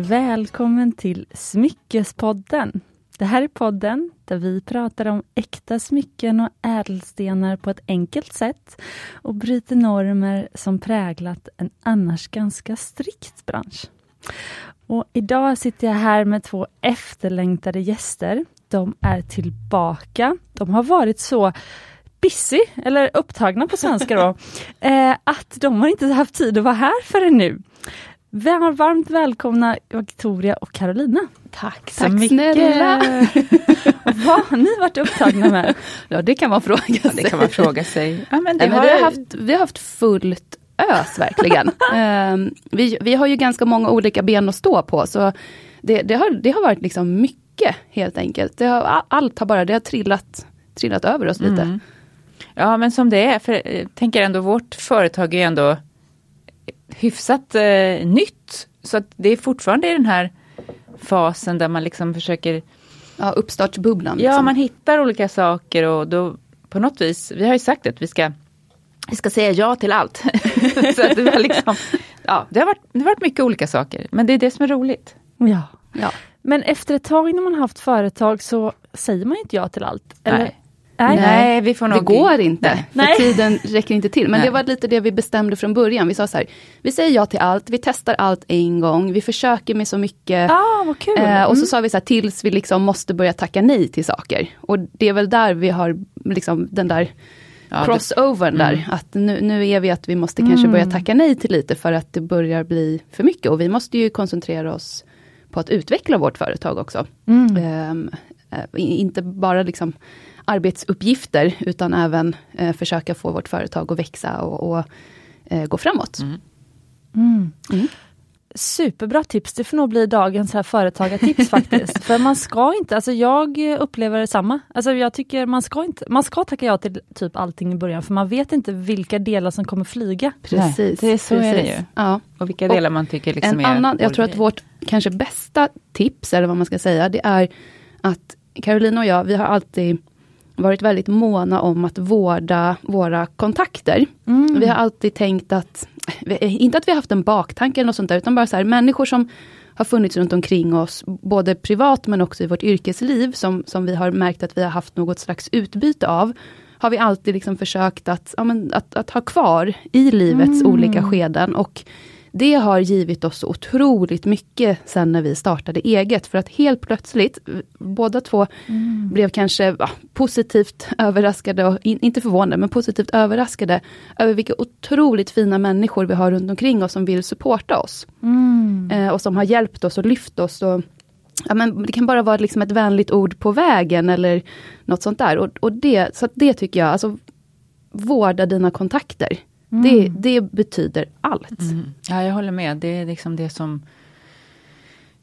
välkommen till Smyckespodden. Det här är podden där vi pratar om äkta smycken och ädelstenar på ett enkelt sätt och bryter normer som präglat en annars ganska strikt bransch. Och idag sitter jag här med två efterlängtade gäster. De är tillbaka. De har varit så busy, eller upptagna på svenska då, eh, att de har inte haft tid att vara här förrän nu. Varmt välkomna Victoria och Carolina. Tack så Tack mycket. snälla! Vad har ni varit upptagna med? Ja det kan man fråga sig. Ja, det kan man fråga sig. Ja, men det Nej, har... vi, har haft, vi har haft fullt ös verkligen. uh, vi, vi har ju ganska många olika ben att stå på så det, det, har, det har varit liksom mycket helt enkelt. Det har, allt har bara det har trillat, trillat över oss lite. Mm. Ja men som det är, för jag eh, tänker ändå vårt företag är ändå hyfsat eh, nytt. Så att det är fortfarande i den här fasen där man liksom försöker Ja, uppstartsbubblan. Liksom. Ja, man hittar olika saker och då på något vis, vi har ju sagt att vi ska, vi ska säga ja till allt. så att det, var liksom, ja, det, har varit, det har varit mycket olika saker, men det är det som är roligt. Ja. ja. Men efter ett tag när man har haft företag så säger man inte ja till allt. Eller? Nej. Nej, Nej vi får nog... det går inte. Nej. För tiden räcker inte till. Men Nej. det var lite det vi bestämde från början. Vi sa så här, vi säger ja till allt, vi testar allt en gång, vi försöker med så mycket. Ah, vad kul. Eh, och så mm. sa vi så här, tills vi liksom måste börja tacka nej till saker. Och det är väl där vi har liksom den där ja, crossovern det, mm. där. Att nu, nu är vi att vi måste kanske börja mm. tacka nej till lite för att det börjar bli för mycket. Och vi måste ju koncentrera oss på att utveckla vårt företag också. Mm. Um, inte bara liksom arbetsuppgifter, utan även eh, försöka få vårt företag att växa och, och eh, gå framåt. Mm. Mm. Mm. Superbra tips, det får nog bli dagens här företagartips faktiskt. För man ska inte, alltså jag upplever detsamma. Alltså jag tycker man ska inte, man ska tacka ja till typ allting i början för man vet inte vilka delar som kommer flyga. Precis, Nej, det är så precis. är det ju. Ja. Och vilka delar och man tycker liksom en är annan, Jag tror att vårt kanske bästa tips, eller vad man ska säga, det är att Carolina och jag, vi har alltid varit väldigt måna om att vårda våra kontakter. Mm. Vi har alltid tänkt att, inte att vi har haft en baktanke eller något sånt där, utan bara så här, människor som har funnits runt omkring oss, både privat men också i vårt yrkesliv, som, som vi har märkt att vi har haft något slags utbyte av, har vi alltid liksom försökt att, ja, men, att, att ha kvar i livets mm. olika skeden. Och det har givit oss otroligt mycket sen när vi startade eget. För att helt plötsligt, båda två mm. blev kanske ja, positivt överraskade, och in, inte förvånade, men positivt överraskade över vilka otroligt fina människor vi har runt omkring oss som vill supporta oss. Mm. Eh, och som har hjälpt oss och lyft oss. Och, ja, men det kan bara vara liksom ett vänligt ord på vägen eller något sånt där. Och, och det, så det tycker jag, alltså vårda dina kontakter. Mm. Det, det betyder allt. Mm. Ja, jag håller med. Det är liksom det som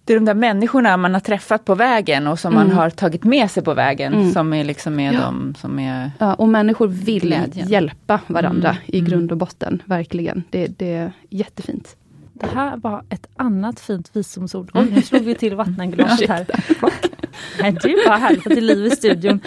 det är de där människorna man har träffat på vägen och som mm. man har tagit med sig på vägen mm. som är liksom är ja. de som är Ja, och människor vill glädjen. hjälpa varandra mm. i grund och botten, verkligen. Det, det är jättefint. Det här var ett annat fint visdomsord. Oj, nu slog vi till vattenglaset här. Nej, det är bara härligt att det är liv i studion.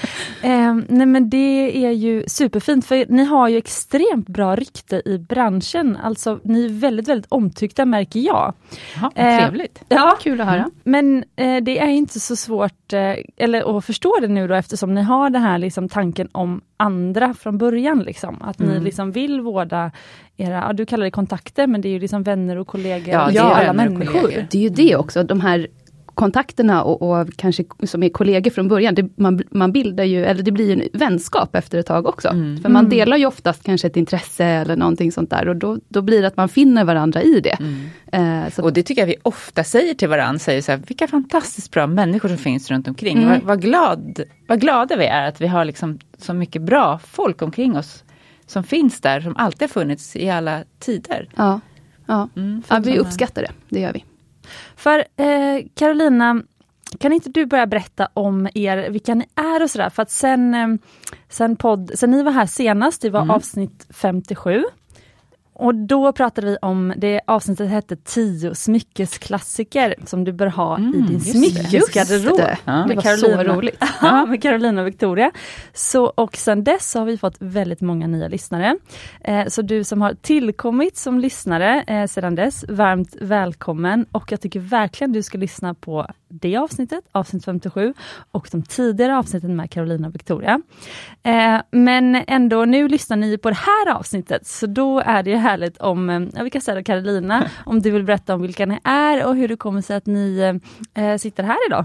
Eh, nej men det är ju superfint för ni har ju extremt bra rykte i branschen. Alltså ni är väldigt, väldigt omtyckta märker jag. Jaha, eh, trevligt. Ja, kul att höra. Men eh, det är inte så svårt, eh, eller att förstå det nu då eftersom ni har den här liksom, tanken om andra från början. Liksom. Att mm. ni liksom vill vårda era, ja, du kallar det kontakter, men det är ju liksom vänner och kollegor. Ja, det är alla människor. Det är ju det också, de här kontakterna och, och, kanske som är kollegor från början, det, man, man bildar ju, eller det blir en vänskap efter ett tag också. Mm. För man mm. delar ju oftast kanske ett intresse eller någonting sånt där och då, då blir det att man finner varandra i det. Mm. Eh, och det tycker jag vi ofta säger till varandra, säger så här, vilka fantastiskt bra människor som finns runt omkring. Mm. Vad, vad, glad, vad glada vi är att vi har liksom så mycket bra folk omkring oss som finns där, som alltid har funnits i alla tider. Ja, ja. Mm, ja vi uppskattar det, det gör vi. För eh, Carolina, kan inte du börja berätta om er, vilka ni är och sådär? För att sen, eh, sen, podd, sen ni var här senast, det var mm. avsnitt 57. Och då pratade vi om, det avsnittet hette 10 smyckesklassiker som du bör ha Mm, i din smyckesgarderob. det. Ja. Det var Carolina. så roligt. Ja, med Carolina och Victoria. Så, och sen dess har vi fått väldigt många nya lyssnare. Eh, så du som har tillkommit som lyssnare eh, sedan dess, varmt välkommen. Och jag tycker verkligen du ska lyssna på det avsnittet, avsnitt 57, och de tidigare avsnitten med Carolina och Victoria. Eh, men ändå, nu lyssnar ni på det här avsnittet, så då är det ju härligt om, eh, ja, vi kan säga då Carolina, om du vill berätta om vilka ni är och hur det kommer sig att ni eh, sitter här idag.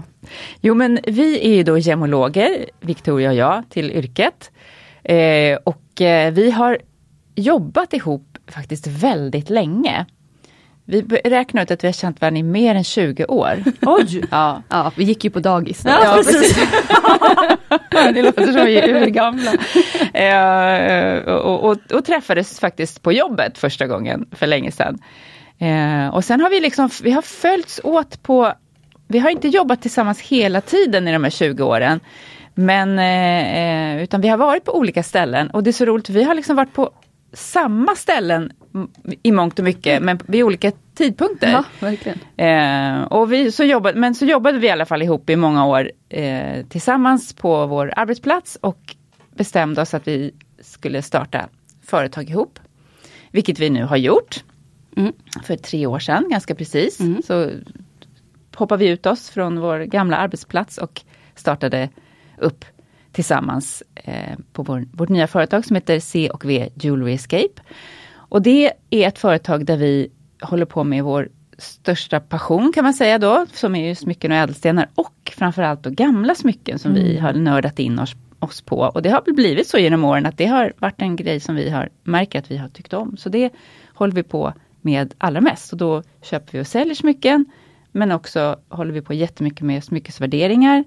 Jo men vi är ju då gemologer, Victoria och jag, till yrket. Eh, och eh, vi har jobbat ihop faktiskt väldigt länge. Vi räknar ut att vi har känt varandra i mer än 20 år. Oj! Ja, Ja, vi gick ju på dagis. då. Ja, precis. det låter som vi är urgamla. Eh, och, och, och träffades faktiskt på jobbet första gången för länge sedan. Eh, och sen har vi liksom, vi har följts åt på, vi har inte jobbat tillsammans hela tiden i de här 20 åren. Men, eh, eh, utan vi har varit på olika ställen och det är så roligt, vi har liksom varit på samma ställen i mångt och mycket, men vid olika tidpunkter. Ja, verkligen. Eh, och vi, så jobbade, men så jobbade vi i alla fall ihop i många år eh, tillsammans på vår arbetsplats och bestämde oss att vi skulle starta företag ihop. Vilket vi nu har gjort. Mm. För tre år sedan, ganska precis. Mm. Så hoppade vi ut oss från vår gamla arbetsplats och startade upp tillsammans eh, på vår, vårt nya företag som heter C och V Jewelry Escape. Och det är ett företag där vi håller på med vår största passion kan man säga då, som är ju smycken och ädelstenar och framförallt då gamla smycken som vi har nördat in oss, oss på. Och det har blivit så genom åren att det har varit en grej som vi har märkt att vi har tyckt om. Så det håller vi på med allra mest. Och då köper vi och säljer smycken, men också håller vi på jättemycket med smyckesvärderingar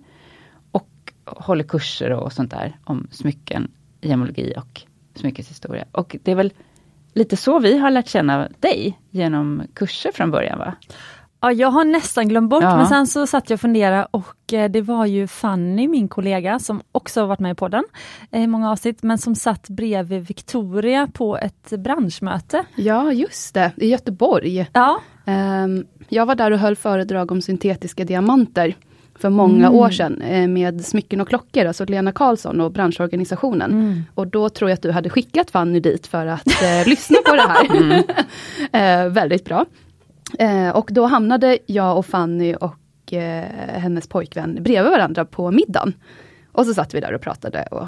håller kurser och sånt där om smycken, gemologi och smyckeshistoria. Och det är väl lite så vi har lärt känna dig, genom kurser från början va? Ja, jag har nästan glömt bort, Ja. men sen så satt jag och funderade och eh, det var ju Fanny, min kollega, som också har varit med i podden eh, i många avsnitt, men som satt bredvid Victoria på ett branschmöte. Ja, just det. I Göteborg. Ja, Ehm, jag var där och höll föredrag om syntetiska diamanter för många Mm. år sedan eh, med Smycken och klockor, alltså Lena Karlsson och branschorganisationen. Mm. Och då tror jag att du hade skickat Fanny dit för att eh, lyssna på det här. eh, väldigt bra. Eh, och då hamnade jag och Fanny och eh, hennes pojkvän bredvid varandra på middagen. Och så satt vi där och pratade och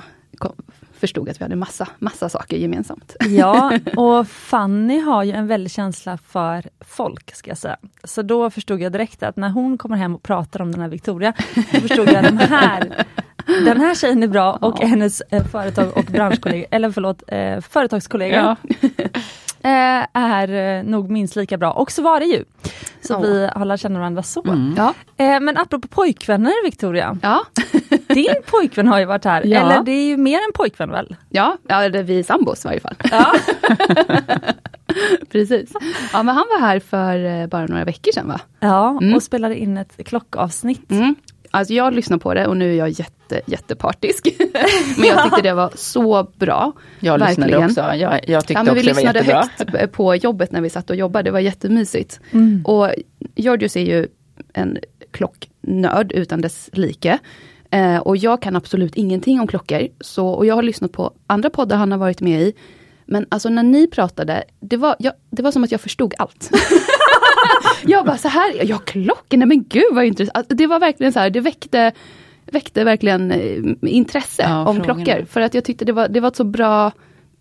förstod att vi hade massa, massa saker gemensamt. ja, och Fanny har ju en väldig känsla för folk, ska jag säga. Så då förstod jag direkt att när hon kommer hem och pratar om den här Victoria, då förstod jag att den här, den här tjejen är bra och Ja. hennes eh, företag och branschkollega, eller förlåt, eh, företagskollega Ja. eh, är eh, nog minst lika bra. Och så var det ju. Så Ja. vi har lärt känna varandra så. Mm. Ja, Eh, men apropå pojkvänner Victoria, ja, din pojkvän har ju varit här. Ja. Eller det är ju mer än pojkvän väl? ja, ja det är vi sambos i varje fall. Ja. Precis. Ja, men han var här för eh, bara några veckor sedan va? ja, Mm. och spelade in ett klockavsnitt. Mm. Alltså jag lyssnar på det och nu är jag jätte, jättepartisk. men jag tyckte det var så bra. Jag lyssnade Verkligen. också, jag, jag tyckte Ja, men vi också det var lyssnade jättebra. högt på jobbet när vi satt och jobbade, det var jättemysigt. Mm. Och Georgios är ju en klocknörd utan dess like. Eh, och jag kan absolut ingenting om klockor. Så, och jag har lyssnat på andra poddar han har varit med i. Men alltså när ni pratade, det var, jag, det var som att jag förstod allt. jag bara så här, ja klockor, nej men gud vad intressant. Alltså, Det var verkligen så här, det väckte, väckte verkligen eh, intresse Ja, om frågorna. klockor. För att jag tyckte det var, det var ett så bra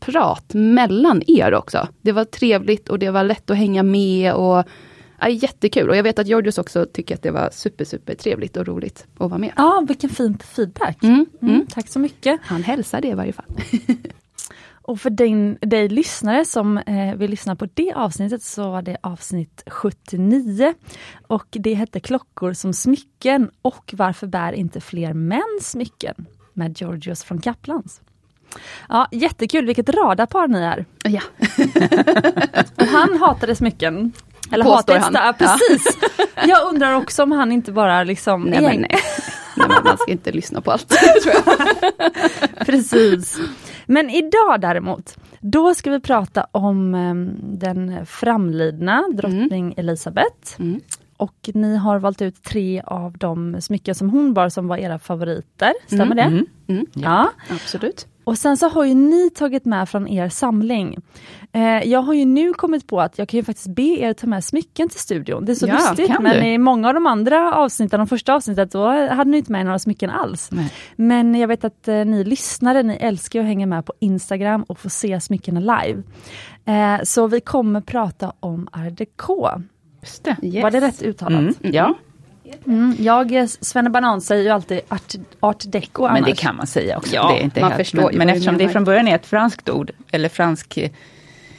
prat mellan er också. Det var trevligt och det var lätt att hänga med och ja, jättekul. Och jag vet att Georgios också tycker att det var super, super trevligt och roligt att vara med. Ja, vilken fin feedback. Mm, Mm, mm. tack så mycket. Han hälsar det i varje fall. Och för din, dig lyssnare som eh, vill lyssna på det avsnittet så var det avsnitt 79. Och det hette Klockor som smycken och Varför bär inte fler män smycken? Med Georgios från Kaplans. Ja, jättekul, vilket radarpar ni är. Ja, Och han hatade smycken. Eller Påstår han. Ja, precis. Jag undrar också om han inte bara liksom... nej men nej. nej men man ska inte lyssna på allt. tror jag. Precis. Men idag däremot Då ska vi prata om um, den framlidna drottning mm. Elisabeth. Mm. Och ni har valt ut tre av de smycken som hon bar som var era favoriter, stämmer mm. det? Mm. Mm. Ja, ja, absolut. Och sen så har ju ni tagit med från er samling. Eh, jag har ju nu kommit på att jag kan ju faktiskt be er ta med smycken till studion. Det är så ja, lustigt men du? i många av de andra avsnitten, de första avsnitten, då hade ni inte med några smycken alls. Nej. Men jag vet att eh, ni lyssnare, ni älskar att hänga med på Instagram och få se smyckena live. Eh, så vi kommer prata om art déco. Just det. Yes. Var det rätt uttalat? Mm, ja. Mm, jag, Svenne Banan säger ju alltid art, art deco annars. Men det kan man säga också. Ja, det är inte man helt, förstår men, men eftersom det från början är ett franskt ord, eller fransk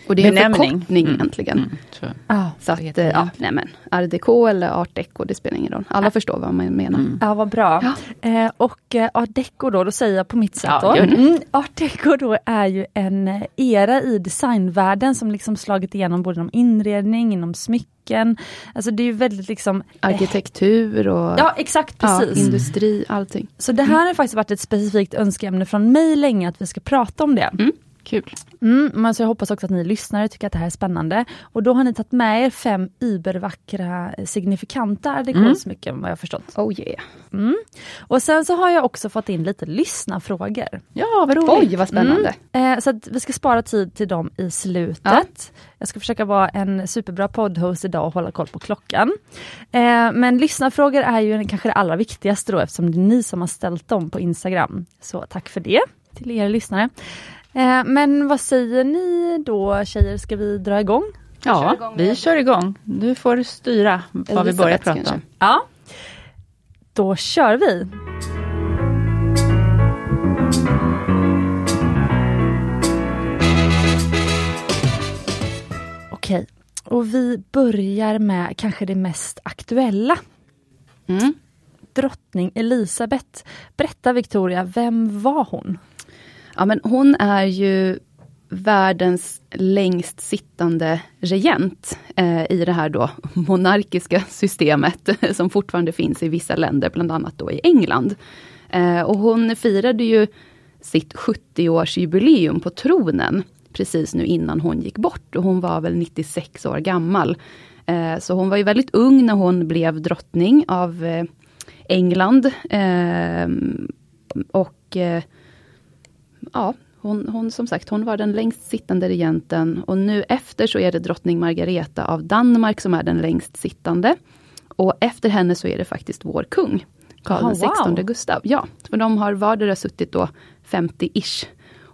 och det är benämning. en förkortning mm. egentligen. Mm, ah, så att, ja, nej men, deco eller art deco, det spelar ingen roll. Alla ah. förstår vad man menar. Mm. Ja, vad bra. Ja. Eh, och eh, art deco då, då säger jag på mitt sätt ja, då. Mm, art deco då är ju en era i designvärlden som liksom slagit igenom både inom inredning, inom smycken. Alltså det är ju väldigt liksom... Eh, Arkitektur och ja, exakt, precis. Ja, industri, allting. Så det här har faktiskt varit ett specifikt önskeämne från mig länge, att vi ska prata om det. Kul. Mm, men så jag hoppas också att ni lyssnare tycker att det här är spännande. Och då har ni tagit med er fem übervackra signifikanta dekorsmycken mm. vad jag förstått. Oh yeah. Mm. Och sen så har jag också fått in lite lyssnarfrågor. Ja, vad roligt. Oj, vad spännande. Mm. Eh, så vi ska spara tid till dem i slutet. Ja. Jag ska försöka vara en superbra poddhost idag och hålla koll på klockan. Eh, men lyssnarfrågor är ju kanske det allra viktigaste då eftersom det är ni som har ställt dem på Instagram. Så tack för det till er lyssnare. Eh, men vad säger ni då tjejer, ska vi dra igång? Ja, igång vi kör igång. Du får styra vad vi börjar prata om. Ja, då kör vi. Okej, och vi börjar med kanske det mest aktuella. Mm. Drottning Elisabeth. Berätta Victoria, vem var hon? Ja, men hon är ju världens längst sittande regent eh, i det här då monarkiska systemet som fortfarande finns i vissa länder, bland annat då i England. Eh, och hon firade ju sitt 70-årsjubileum på tronen precis nu innan hon gick bort och hon var väl 96 år gammal. Eh, så hon var ju väldigt ung när hon blev drottning av eh, England. Eh, och eh, ja, hon, hon, som sagt, hon var den längst sittande regenten och nu efter så är det drottning Margareta av Danmark som är den längst sittande. Och efter henne så är det faktiskt vår kung, Karl oh, XVI wow. Gustav. Ja, för de har vardera suttit då 50-ish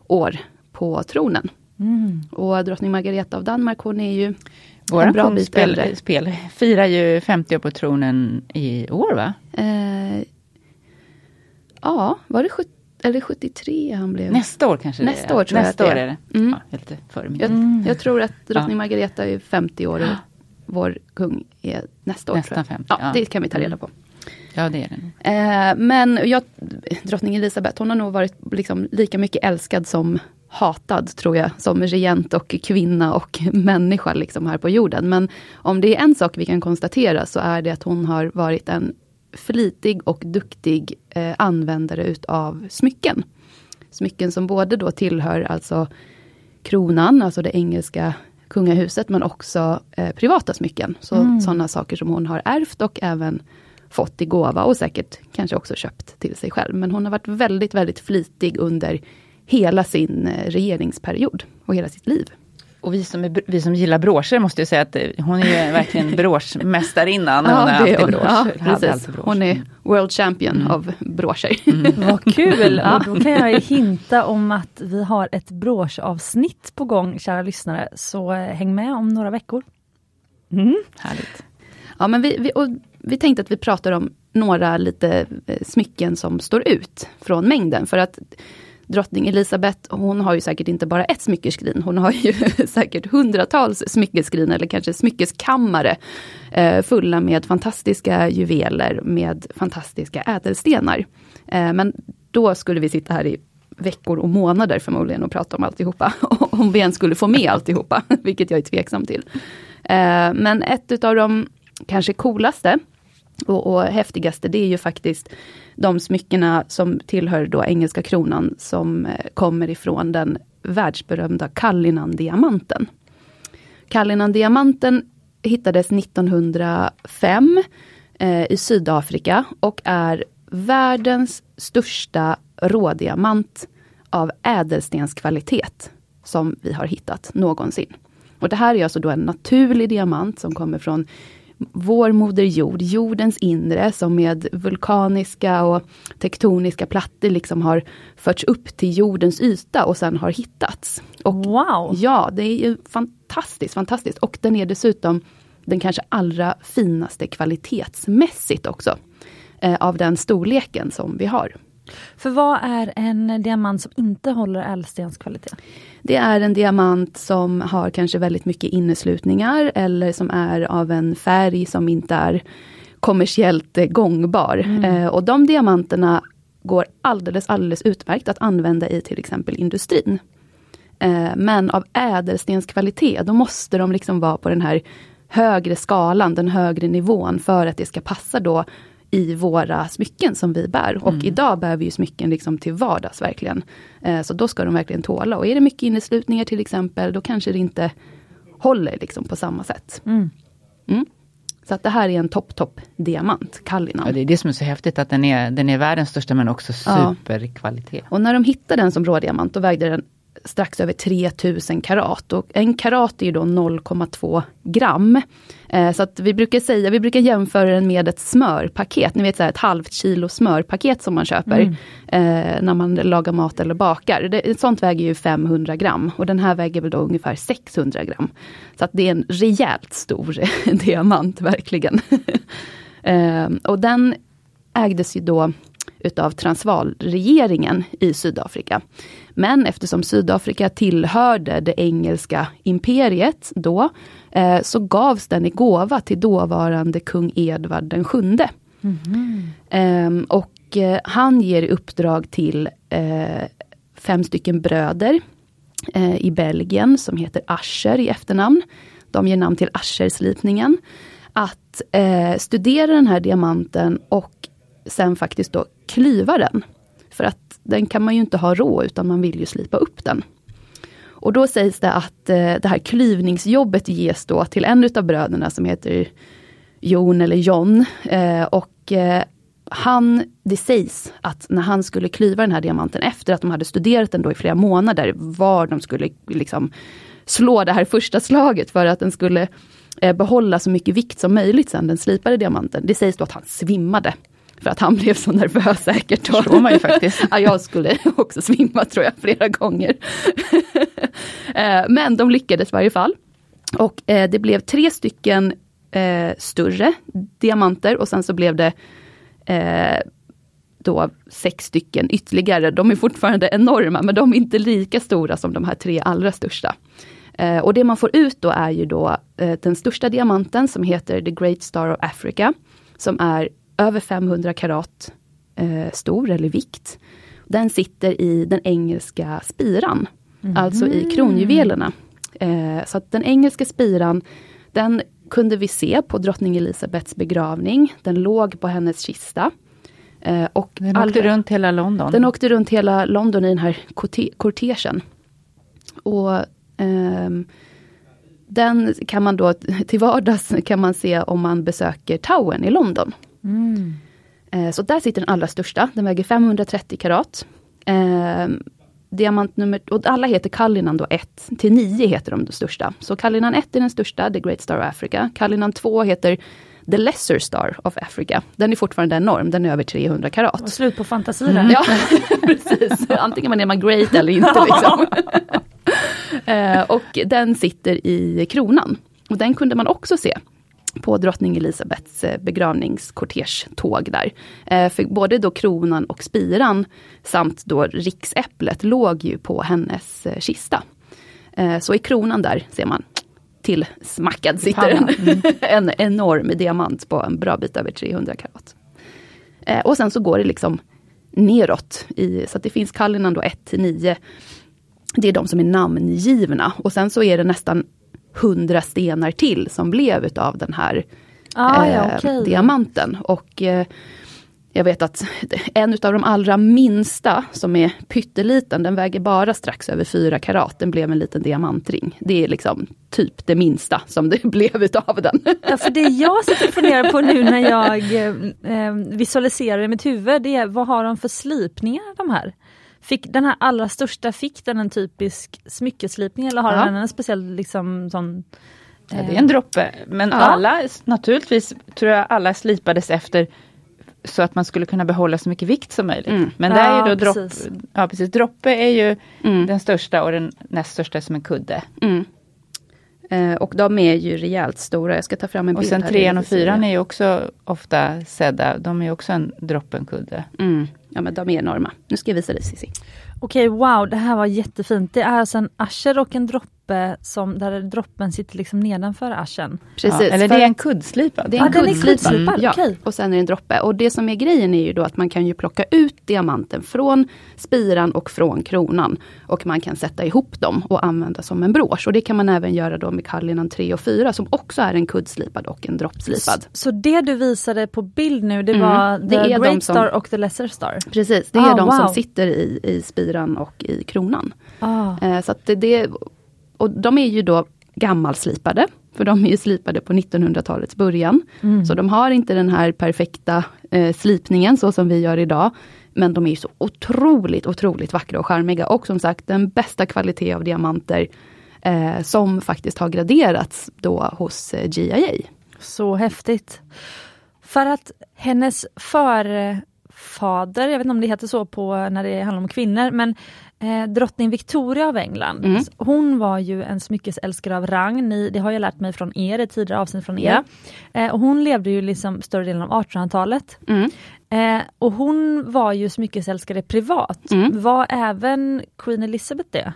år på tronen. Mm. Och drottning Margareta av Danmark, hon är ju Vår en bra bit spel, äldre. Spel, firar ju 50 år på tronen i år va? Eh, ja, var det 70? Eller 73 han blev. Nästa år kanske Nästa det är. år tror Nästa jag att det är. är det. Mm. Ja, lite före jag, mm. jag tror att drottning. Margareta är 50 år och vår kung är nästa år. Nästan 50. Ja, ja, det kan vi ta reda mm. på. Ja, det är den. Eh, men jag, drottning Elisabeth, hon har nog varit liksom lika mycket älskad som hatad, tror jag, som regent och kvinna och människa liksom här på jorden. Men om det är en sak vi kan konstatera så är det att hon har varit en flitig och duktig eh, användare utav smycken. Smycken som både då tillhör alltså kronan, alltså det engelska kungahuset, men också eh, privata smycken. Så mm. Sådana saker som hon har ärvt och även fått i gåva och säkert kanske också köpt till sig själv. Men hon har varit väldigt, väldigt flitig under hela sin eh, regeringsperiod och hela sitt liv. Och vi som, är, vi som gillar broscher måste ju säga att hon är ju verkligen broschmästarinnan. ja, hon, är hon, ja, precis. hon är world champion mm. av broscher. Mm. Vad kul! Och då kan jag hinta om att vi har ett broschavsnitt på gång, kära lyssnare. Så eh, häng med om några veckor. Mm. Härligt. Ja, men vi, vi, och vi tänkte att vi pratar om några lite eh, smycken som står ut från mängden. För att drottning Elisabeth, hon har ju säkert inte bara ett smyckeskrin, hon har ju säkert hundratals smyckeskrin eller kanske smyckeskammare eh, fulla med fantastiska juveler med fantastiska ädelstenar. Eh, men då skulle vi sitta här i veckor och månader förmodligen och prata om alltihopa. om vi ens skulle få med alltihopa, vilket jag är tveksam till. Eh, men ett utav de kanske coolaste och, och häftigaste, det är ju faktiskt de smyckena som tillhör då engelska kronan som eh, kommer ifrån den världsberömda Kallinan-diamanten. Kallinan-diamanten hittades 1905 eh, i Sydafrika och är världens största rådiamant av ädelstenskvalitet som vi har hittat någonsin. Och det här är alltså då en naturlig diamant som kommer från vår moder jord, jordens inre som med vulkaniska och tektoniska plattor liksom har förts upp till jordens yta och sen har hittats. Och wow! Ja, det är ju fantastiskt, fantastiskt. Och den är dessutom den kanske allra finaste kvalitetsmässigt också. Eh, av den storleken som vi har. För vad är en diamant som inte håller ädelstenskvalitet? Det är en diamant som har kanske väldigt mycket inneslutningar eller som är av en färg som inte är kommersiellt eh, gångbar. Mm. Eh, och de diamanterna går alldeles, alldeles utmärkt att använda i till exempel industrin. Eh, men av ädelstenskvalitet, då måste de liksom vara på den här högre skalan, den högre nivån för att det ska passa då i våra smycken som vi bär. Och mm. idag bär vi ju smycken liksom till vardags verkligen. Eh, så då ska de verkligen tåla. Och är det mycket inneslutningar till exempel, då kanske det inte håller liksom på samma sätt. Mm. Mm. Så att det här är en topp, topp diamant, Kallinan. Ja, det är det som är så häftigt, att den är, den är världens största men också superkvalitet. Ja. Och när de hittade den som rådiamant, då vägde den strax över 3000 karat. Och en karat är ju då 0,2 gram. Eh, så att vi brukar säga, vi brukar jämföra den med ett smörpaket. Ni vet så här, ett halvt kilo smörpaket som man köper mm. eh, när man lagar mat eller bakar. Det, ett sånt väger ju 500 gram och den här väger väl då ungefär 600 gram. Så att det är en rejält stor diamant verkligen. eh, och den ägdes ju då utav Transvaalregeringen i Sydafrika. Men eftersom Sydafrika tillhörde det engelska imperiet då, eh, så gavs den i gåva till dåvarande kung Edvard den sjunde. Mm. Eh, och eh, han ger uppdrag till eh, fem stycken bröder eh, i Belgien som heter Ascher i efternamn. De ger namn till Ascherslipningen. Att eh, studera den här diamanten och sen faktiskt då klyva den. Den kan man ju inte ha rå, utan man vill ju slipa upp den. Och då sägs det att eh, det här klyvningsjobbet ges då till en utav bröderna som heter Jon eller John. Eh, och eh, han, det sägs att när han skulle klyva den här diamanten efter att de hade studerat den då i flera månader, var de skulle liksom slå det här första slaget för att den skulle eh, behålla så mycket vikt som möjligt sen den slipade diamanten. Det sägs då att han svimmade för att han blev så nervös säkert. Förstår man ju faktiskt. ja, jag skulle också svimma tror jag flera gånger. Eh, men de lyckades i varje fall. Och eh, det blev tre stycken eh, större diamanter och sen så blev det då sex stycken ytterligare. De är fortfarande enorma men de är inte lika stora som de här tre allra största. Eh, och det man får ut då är ju då eh, den största diamanten som heter The Great Star of Africa. Som är över 500 karat eh, stor eller vikt. Den sitter i den engelska spiran, mm. alltså i kronjuvelerna. Eh, så att den engelska spiran, den kunde vi se på drottning Elisabeths begravning. Den låg på hennes kista. Eh, och den åkte runt hela London? Den åkte runt hela London i den här kortegen. Och eh, den kan man då till vardags kan man se om man besöker Towern i London. Mm. Eh, så där sitter den allra största, den väger 530 karat. Eh, diamant nummer, och alla heter Cullinan då 1 till 9 heter de, de största. Så Cullinan 1 är den största, The Great Star of Africa. Cullinan 2 heter The Lesser Star of Africa. Den är fortfarande enorm, den är över 300 karat. Och slut på fantasi där. Mm. Ja, precis. Antingen man är man great eller inte. Liksom. eh, och den sitter i kronan. Och den kunde man också se på drottning Elisabeths eh, begravningskortegetåg där. Eh, för både då kronan och spiran samt då riksäpplet låg ju på hennes eh, kista. Så i kronan där ser man till smackad sitter en, mm. en enorm diamant på en bra bit över 300 karat. Och sen så går det liksom neråt, i, så att det finns Kallinan då 1 till 9. Det är de som är namngivna och sen så är det nästan hundra stenar till som blev utav den här ah, eh, ja, okay. diamanten. Och eh, jag vet att en av de allra minsta, som är pytteliten, den väger bara strax över 4 karat. Den blev en liten diamantring. Det är liksom typ det minsta som det blev utav den. Ja, för det jag sitter och funderar på nu när jag eh, visualiserar i mitt huvud, det är vad har de för slipningar de här? Fick den här allra största, fick den en typisk smyckeslipning eller har ja. den en speciell liksom sån Ja, det är en droppe, men ja. alla, naturligtvis tror jag alla slipades efter så att man skulle kunna behålla så mycket vikt som möjligt. Mm. Men det är ju då dropp, precis. ja, precis, droppe är ju mm. den största och den näst största som en kudde. Mm. Eh, och de är ju rejält stora. Jag ska ta fram en bild. Och sen trean och fyran är ju också ofta sedda. De är också en droppenkudde. Mm. Ja men de är enorma. Nu ska jag visa dig Cissi. Okej, wow, det här var jättefint. Det är alltså en asher och en droppe som, där droppen sitter liksom nedanför aschen. Precis. Ja, eller det är en kuddslipad. Det är en ja, kuddslipad. Mm. Ja, okay. och sen är det en droppe. Och det som är grejen är ju då att man kan ju plocka ut diamanten från spiran och från kronan. Och man kan sätta ihop dem och använda som en brosch. Och det kan man även göra då med Cullinan 3 och 4 som också är en kuddslipad och en droppslipad. Så, så det du visade på bild nu, det mm. var det The Great som, Star och The Lesser Star? Precis, det är ah, de wow. som sitter i, i spiran och i kronan. Ah. Eh, så att det, det, och de är ju då gammalslipade, för de är ju slipade på 1900-talets början. Mm. Så de har inte den här perfekta eh, slipningen så som vi gör idag. Men de är så otroligt, otroligt vackra och charmiga. Och som sagt den bästa kvalitet av diamanter eh, som faktiskt har graderats då hos eh, GIA. Så häftigt. För att hennes förfader, jag vet inte om det heter så på när det handlar om kvinnor, men eh, drottning Victoria av England. Mm. Hon var ju en smyckesälskare av rang. Ni, det har jag lärt mig från er i tidigare avsnitt från er. Yeah. Eh, och hon levde ju liksom större delen av 1800-talet. Mm. Eh, och hon var ju smyckesälskare privat. Mm. Var även Queen Elizabeth det?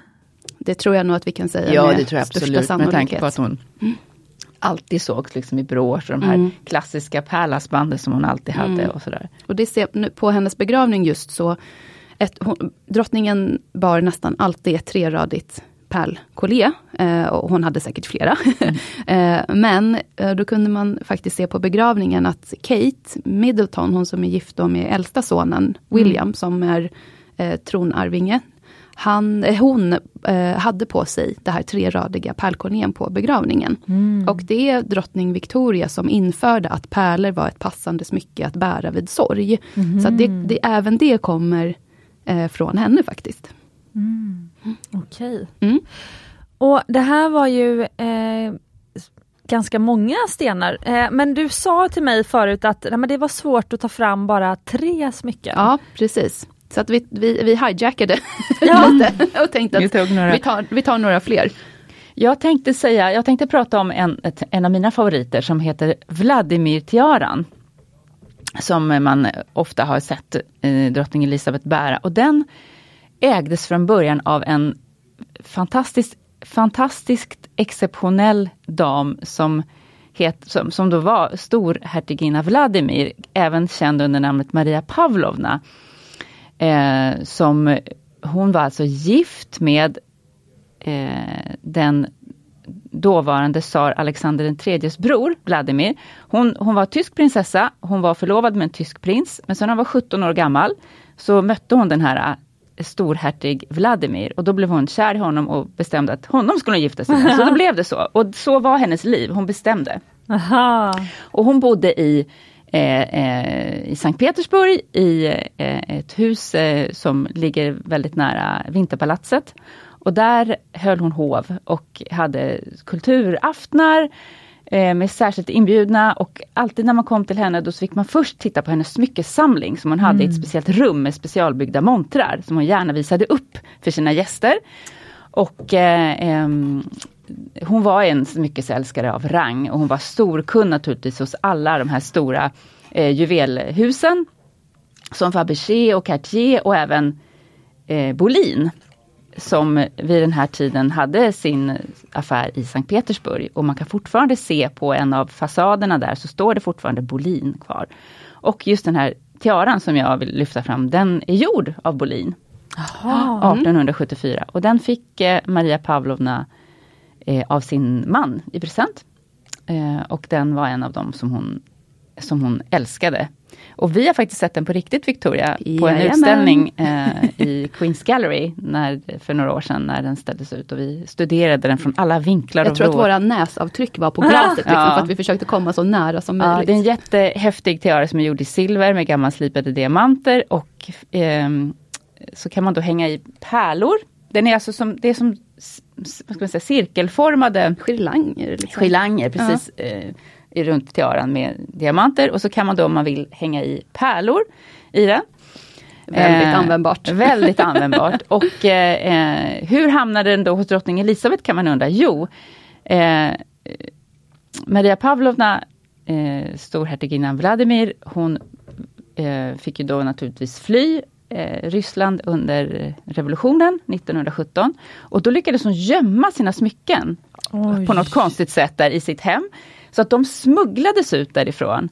Det tror jag nog att vi kan säga Ja, det tror jag absolut med tanke på att hon alltid sågs liksom i brosch och de här mm. klassiska pärlasbanden som hon alltid hade mm. och sådär. Och det ser, på hennes begravning just så ett, hon, drottningen bar nästan alltid ett treradigt pärlkollier. Eh, och hon hade säkert flera. Mm. eh, men eh, då kunde man faktiskt se på begravningen att Kate Middleton, hon som är gift med äldsta sonen William, mm. som är eh, tronarvinge. Han, eh, hon eh, hade på sig det här treradiga pärlkollieren på begravningen. Mm. Och det är drottning Victoria som införde att pärlor var ett passande smycke att bära vid sorg. Mm. Så det, det, även det kommer eh, från henne faktiskt. Mm. Okej. Okay. Mm. Och det här var ju eh, ganska många stenar. Eh, men du sa till mig förut att nej, men det var svårt att ta fram bara tre smycken. Ja, precis. Så att vi, vi, vi hijackade ja. lite och tänkte att vi, vi, tar, vi tar några fler. Jag tänkte säga, jag tänkte prata om en, en av mina favoriter som heter Vladimir-tiaran som man ofta har sett eh, drottning Elisabeth bära. Och den ägdes från början av en fantastiskt, fantastiskt exceptionell dam som, het, som, som då var storhertiginna Vladimir, även känd under namnet Maria Pavlovna. Eh, som, hon var alltså gift med eh, den dåvarande tsar Alexander IIIs bror, Vladimir. Hon, hon var tysk prinsessa, hon var förlovad med en tysk prins, men sen när hon var 17 år gammal så mötte hon den här äh, storhertig Vladimir och då blev hon kär i honom och bestämde att honom skulle hon gifta sig med. Så då blev det så. Och så var hennes liv, hon bestämde. Aha. Och hon bodde i eh, eh, i Sankt Petersburg i eh, ett hus eh, som ligger väldigt nära Vinterpalatset. Och där höll hon hov och hade kulturaftnar eh, med särskilt inbjudna och alltid när man kom till henne då fick man först titta på hennes smyckessamling som hon hade mm. i ett mm. speciellt rum med specialbyggda montrar som hon gärna visade upp för sina gäster. Och eh, eh, hon var en smyckesälskare av rang och hon var storkund naturligtvis hos alla de här stora eh, juvelhusen. Som Fabergé och Cartier och även eh, Bolin som vid den här tiden hade sin affär i Sankt Petersburg. Och man kan fortfarande se på en av fasaderna där så står det fortfarande Bolin kvar. Och just den här tiaran som jag vill lyfta fram, den är gjord av Bolin. Aha, 1874. Mm. Och den fick eh, Maria Pavlovna eh, av sin man i present. Eh, och den var en av dem som hon, som hon älskade. Och vi har faktiskt sett den på riktigt Victoria, på en Jajamän. utställning eh, i Queens Gallery när, för några år sedan när den ställdes ut och vi studerade den från alla vinklar Jag och tror att våra näsavtryck var på glaset, liksom, Ja. för att vi försökte komma så nära som Ja, möjligt. det är en jättehäftig tiara som är gjord i silver med gammalslipade diamanter och ehm, så kan man då hänga i pärlor. Den är alltså som, det är som vad ska man säga, cirkelformade Girlanger. Liksom. girlanger precis eh, i runt tiaran med diamanter och så kan man då om man vill hänga i pärlor i den. Väldigt Eh, användbart. Väldigt användbart. Och eh, eh, hur hamnade den då hos drottning Elisabeth kan man undra. Jo, eh, Maria Pavlovna, eh, storhertiginnan Vladimir, hon eh, fick ju då naturligtvis fly eh, Ryssland under revolutionen 1917. Och då lyckades hon gömma sina smycken Oj. på något konstigt sätt där i sitt hem. Så att de smugglades ut därifrån.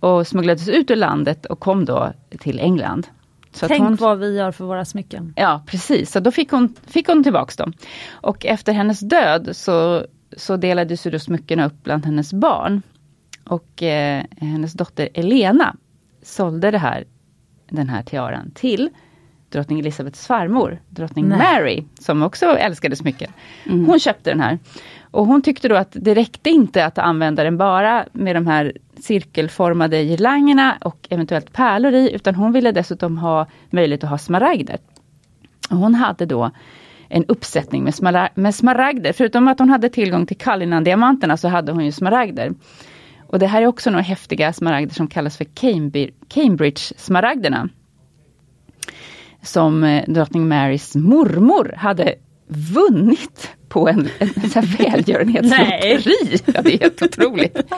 Och smugglades ut ur landet och kom då till England. Så att Tänk hon, vad vi gör för våra smycken. Ja precis, så då fick hon, fick hon tillbaks dem. Och efter hennes död så, så delades ju då smyckena upp bland hennes barn. Och eh, hennes dotter Elena sålde det här, den här tiaran till drottning Elisabeths farmor, drottning Nej. Mary, som också älskade smycken. Hon köpte den här. Och hon tyckte då att det räckte inte att använda den bara med de här cirkelformade girlangerna och eventuellt pärlor i, utan hon ville dessutom ha möjlighet att ha smaragder. Och hon hade då en uppsättning med, smara- med smaragder. Förutom att hon hade tillgång till Kallinan-diamanterna så hade hon ju smaragder. Och det här är också några häftiga smaragder som kallas för Cambridge-smaragderna. Som eh, drottning Marys mormor hade vunnit på en, en, en välgörenhetslotteri. Ja, det är helt otroligt.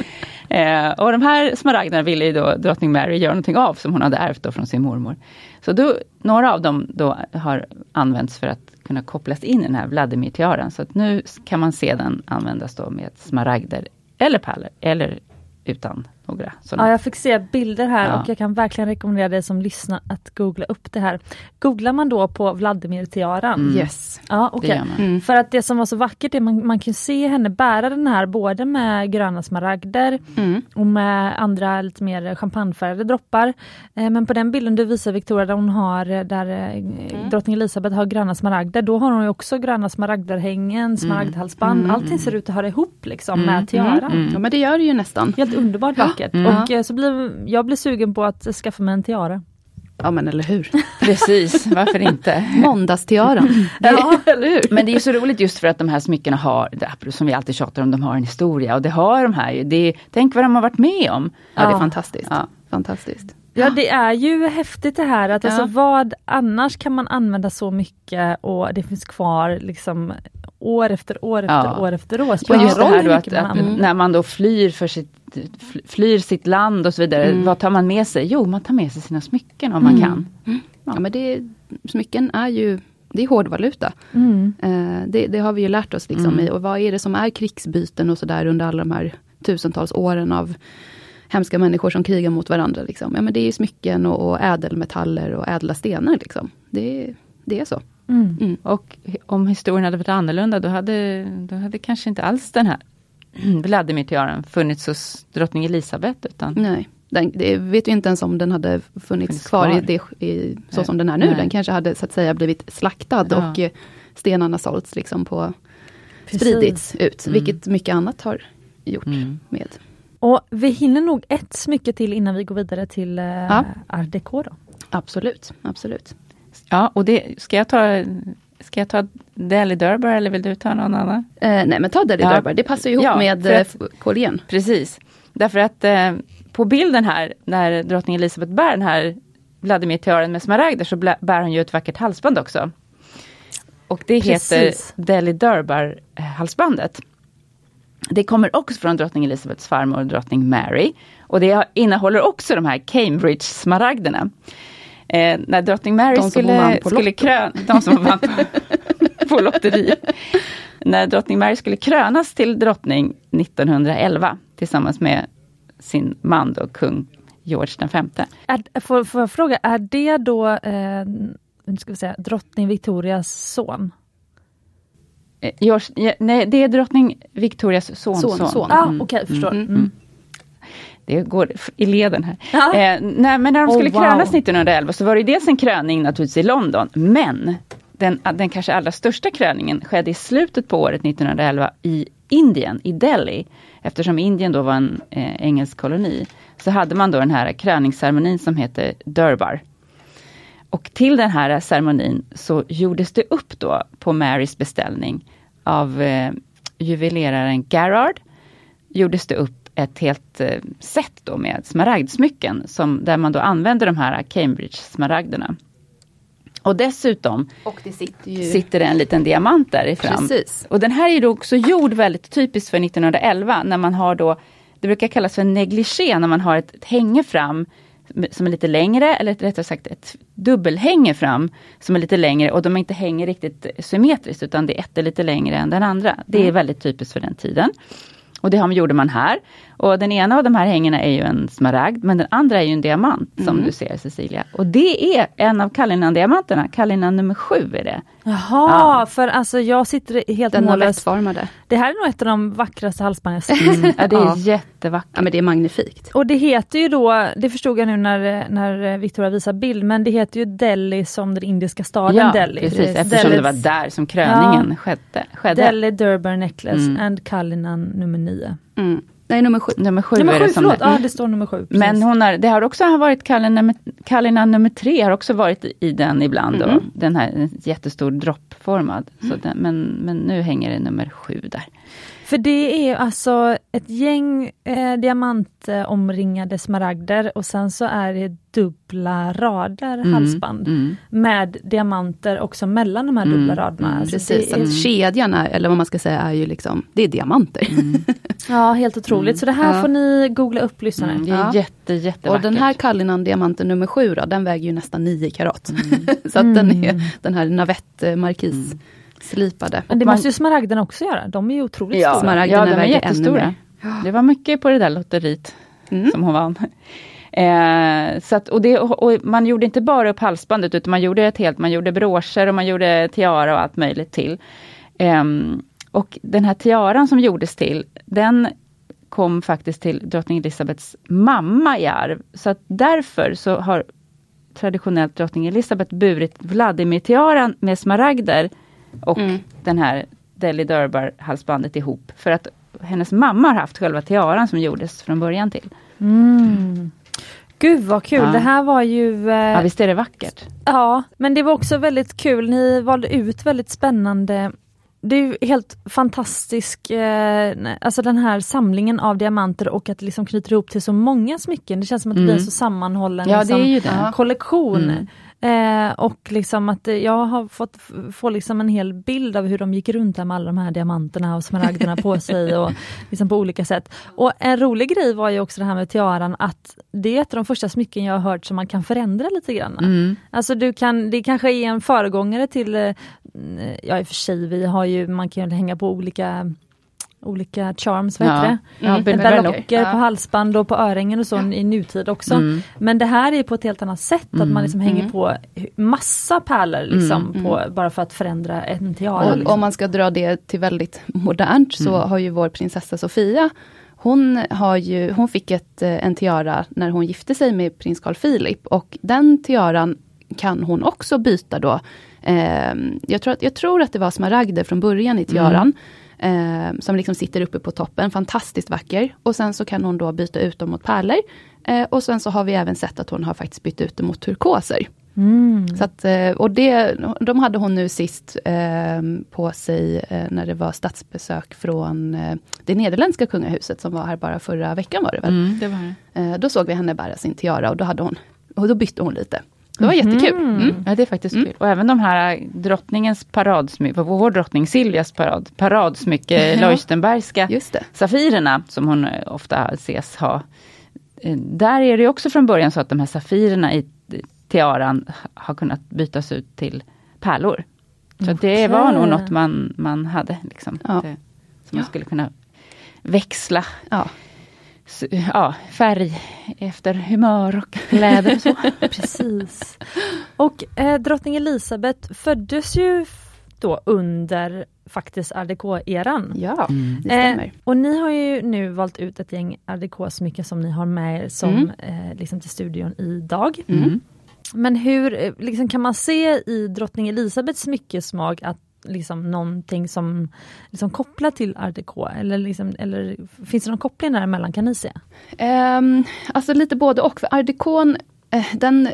Eh, och de här smaragderna ville ju då drottning Mary göra någonting av som hon hade ärvt då från sin mormor. Så då, några av dem då har använts för att kunna kopplas in i den här Vladimir-tiaran. Så att nu kan man se den användas då med smaragder eller pärlor eller utan några. sådana. Ja, jag fick se bilder här Ja. och jag kan verkligen rekommendera dig som lyssnar att googla upp det här. Googlar man då på Vladimir-tiaran? Mm. Yes. Ja, Det okej. gör man. Mm. För att det som var så vackert är man, man kan se henne bära den här både med gröna smaragder Mm. och med andra lite mer champagnefärgade droppar. Eh, men på den bilden du visar Victoria där hon har eh, där eh, drottning Elisabeth har gröna smaragder, då har hon ju också gröna smaragderhängen, smaragdhalsband. Mm. Allting ser ut att höra ihop liksom Mm. med tiaran. Mm. Ja men det gör det ju nästan. Helt underbart vackert. Mm. Och eh, så blir, jag blir sugen på att skaffa mig en tiara. Ja men eller hur. Precis, varför inte? Måndagstiaran. Ja, eller hur. Men det är så roligt just för att de här smyckena har, som vi alltid tjatar om, de har en historia. Och det har de här ju. Tänk vad de har varit med om. Ja det är Ja. fantastiskt. Ja. Fantastiskt. Ja det är ju häftigt det här att alltså Ja. vad annars kan man använda så mycket och det finns kvar liksom år efter år efter Ja. år efter år. Spelar ingen roll här hur mycket att, man att när man då flyr, för sitt, fly- flyr sitt land och så vidare. Mm. Vad tar man med sig? Jo, man tar med sig sina smycken om man Mm. kan. Ja men det, smycken är ju, det är hårdvaluta. Mm. Eh, det, det har vi ju lärt oss liksom Mm. i. Och vad är det som är krigsbyten och sådär under alla de här tusentals åren av hemska människor som krigar mot varandra. Liksom. Ja, men det är ju smycken och, och ädelmetaller och ädla stenar. Liksom. Det, det är så. Mm. Mm. Och om historien hade varit annorlunda då hade, då hade kanske inte alls den här Vladimir-tiaran funnits hos drottning Elisabeth. Utan, Nej, den, det vet vi inte ens om den hade funnits Funnits kvar, kvar. I det, i, så som den är nu. Nej. Den kanske hade så att säga blivit slaktad Ja. och eh, stenarna sålts liksom på, Precis. spridits ut. Mm. Vilket mycket annat har gjort Mm. med. Och vi hinner nog ett smycke till innan vi går vidare till eh, Ja. art déco då. Absolut, absolut. Ja, och det, ska jag ta Ska jag ta Delhi Durbar eller vill du ta någon annan? Eh, nej men ta Daddy Ja. Durbar, det passar ihop Ja, med eh, att- koljen. Precis. Därför att eh, på bilden här, när drottning Elisabeth bär den här Vladimir-tiaran med smaragder, så bär hon ju ett vackert halsband också. Och det Precis. heter Delhi Durbar-halsbandet. Det kommer också från drottning Elisabeths farmor, drottning Mary. Och det innehåller också de här Cambridge-smaragderna. Eh, när drottning Mary De skulle, skulle Lotto. krön, de som vann på, på lotteri. När drottning Mary skulle krönas till drottning 1911 tillsammans med sin man då, kung George den femte. Är, får, får jag fråga, är det då eh, ska vi säga, drottning Victorias son? Eh, George, nej, det är drottning Victorias sonson. Sonson. Ja, Mm. okej, förstår. Mm. Mm. Det går i leden här. Ja. Eh, nej, men när de Oh, skulle wow. krönas 1911 så var det dels en kröning naturligtvis i London, men den, den kanske allra största kröningen skedde i slutet på året 1911 i Indien, i Delhi. Eftersom Indien då var en eh, engelsk koloni, så hade man då den här kröningsceremonin som heter Durbar. Och till den här ceremonin så gjordes det upp då på Marys beställning av eh, juveleraren Garrard. Gjordes det upp ett helt eh, set då med smaragdsmycken som, där man då använder de här Cambridge-smaragderna. Och dessutom Och det sitter ju... sitter det en liten diamant där i fram. Precis. Och den här är då också gjord väldigt typiskt för 1911 när man har då, det brukar kallas för negligé, när man har ett, ett hänge fram som är lite längre, eller rättare sagt ett dubbelhänge fram som är lite längre och de inte hänger riktigt symmetriskt utan det ett är lite längre än den andra. Det är väldigt typiskt för den tiden. Och det gjorde man här. Och den ena av de här hängena är ju en smaragd, men den andra är ju en diamant som du ser Cecilia. Och det är en av Kallinan-diamanterna, Kallinan nummer sju är det. Jaha, för alltså jag sitter helt Den har mållös. vettformade. Det här är nog ett av de vackraste halsbanden jag sett. Ja, det är Ja. jättevackert. Ja men det är magnifikt. Och det heter ju då, det förstod jag nu när, när Victoria visar bild, men det heter ju Delhi som den indiska staden Ja, Delhi. precis, eftersom det var där som kröningen skedde. skedde. Delhi Durbar Necklace Mm. and Kallinan nummer nio. Mm. Nej, nummer sju. Nummer sju Nummer är sju, det som förlåt, det. ja det står nummer sju. Precis. Men hon har, det har också varit Kallina nummer, Kallina nummer tre har också varit i- den ibland. Då, Mm. den här en jättestor droppformad. Så den, men, men nu hänger det nummer sju där. För det är alltså ett gäng eh, diamantomringade smaragder och sen så är det dubbla rader halsband Mm. med diamanter också mellan de här Mm, dubbla raderna. mm, Alltså Precis, det är, att kedjan är, eller vad man ska säga, är ju liksom, det är diamanter. ja, helt otroligt. Så det här Ja. får ni googla upp lyssnare. Mm, det är Ja. jätte, jättevackert. Och den här Kallinan diamanten nummer sju då, den väger ju nästan 9 karat. så att den är den här navett markis slipade. Men det man- måste ju smaragderna också göra. De är ju otroligt ja, stora. Smaragderna ja, de är jättestora. Det var mycket på det där lotteriet Mm. som hon vann. Eh, så att, och, det, och man gjorde inte bara upp halsbandet utan man gjorde ett helt, man gjorde broscher och man gjorde tiara och allt möjligt till. Ehm, och den här tiaran som gjordes till, den kom faktiskt till drottning Elisabeths mamma i arv. Så att därför så har traditionellt drottning Elisabeth burit Vladimir-tiaran med smaragder och Mm. den här Delhi Durbar halsbandet ihop. För att hennes mamma har haft själva tiaran som gjordes från början till. Mm. Gud vad kul, Ja. det här var ju... Eh, Ja, visst är det vackert? Ja, men det var också väldigt kul. Ni valde ut väldigt spännande det är ju helt fantastisk, eh, alltså den här samlingen av diamanter och att det liksom knyter ihop till så många smycken. Det känns som att det blir en Mm. så sammanhållen Ja, liksom, det är ju det. kollektion. Mm. Eh, och liksom att jag har fått få liksom en hel bild av hur de gick runt här med alla de här diamanterna och smaragderna på sig och liksom på olika sätt. Och en rolig grej var ju också det här med tiaran att det är ett av de första smycken jag har hört som man kan förändra lite grann. Mm. Alltså du kan, det kanske är en föregångare till, eh, ja i och för sig vi har ju, man kan ju hänga på olika olika charms, vad Ja. heter det? Ja, Mm. ber- Berlocker Ja. på halsband och på örhängen och så i nutid också. Mm. Men det här är på ett helt annat sätt, att man liksom hänger Mm. på massa pärlor liksom, Mm. på, bara för att förändra en tiara. Och liksom. om man ska dra det till väldigt modernt så Mm. har ju vår prinsessa Sofia hon, har ju, hon fick ett, eh, en tiara när hon gifte sig med prins Carl Philip och den tiaran kan hon också byta då. Eh, jag, tror att, jag tror att det var smaragder från början i tiaran. Eh, som liksom sitter uppe på toppen, fantastiskt vacker. Och sen så kan hon då byta ut dem mot pärlor. Eh, och sen så har vi även sett att hon har faktiskt bytt ut dem mot turkoser. Mm. Så att, eh, och det, de hade hon nu sist eh, på sig eh, när det var statsbesök från eh, det nederländska kungahuset som var här bara förra veckan var det väl. Mm, det var det. Då såg vi henne bära sin tiara och då, hade hon, och då bytte hon lite. Det var jättekul. Mm. Ja, det är faktiskt Mm. kul. Och även de här drottningens paradsmycke, vår drottning Silvias parad, paradsmycke, Ja. Leuchtenbergska. Safirerna, som hon eh, ofta ses ha. Eh, Där är det också från början så att de här safirerna i tiaran har kunnat bytas ut till pärlor. Så att det var nog något man, man hade. Liksom, Ja. det, som man skulle kunna växla Ja. Ja, färg efter humör och kläder och så. Precis. Och eh, drottning Elisabeth föddes ju då under faktiskt art déco-eran. Ja, mm. det stämmer. Eh, och ni har ju nu valt ut ett gäng art déco-smycken som ni har med er som, mm. eh, liksom till studion idag. Mm. Men hur eh, liksom, kan man se i drottning Elisabeths smyckesmak att liksom någonting som liksom kopplar till art déco? Eller, liksom, eller finns det någon koppling däremellan kan ni se? Um, alltså lite både och. För art décon, eh, den,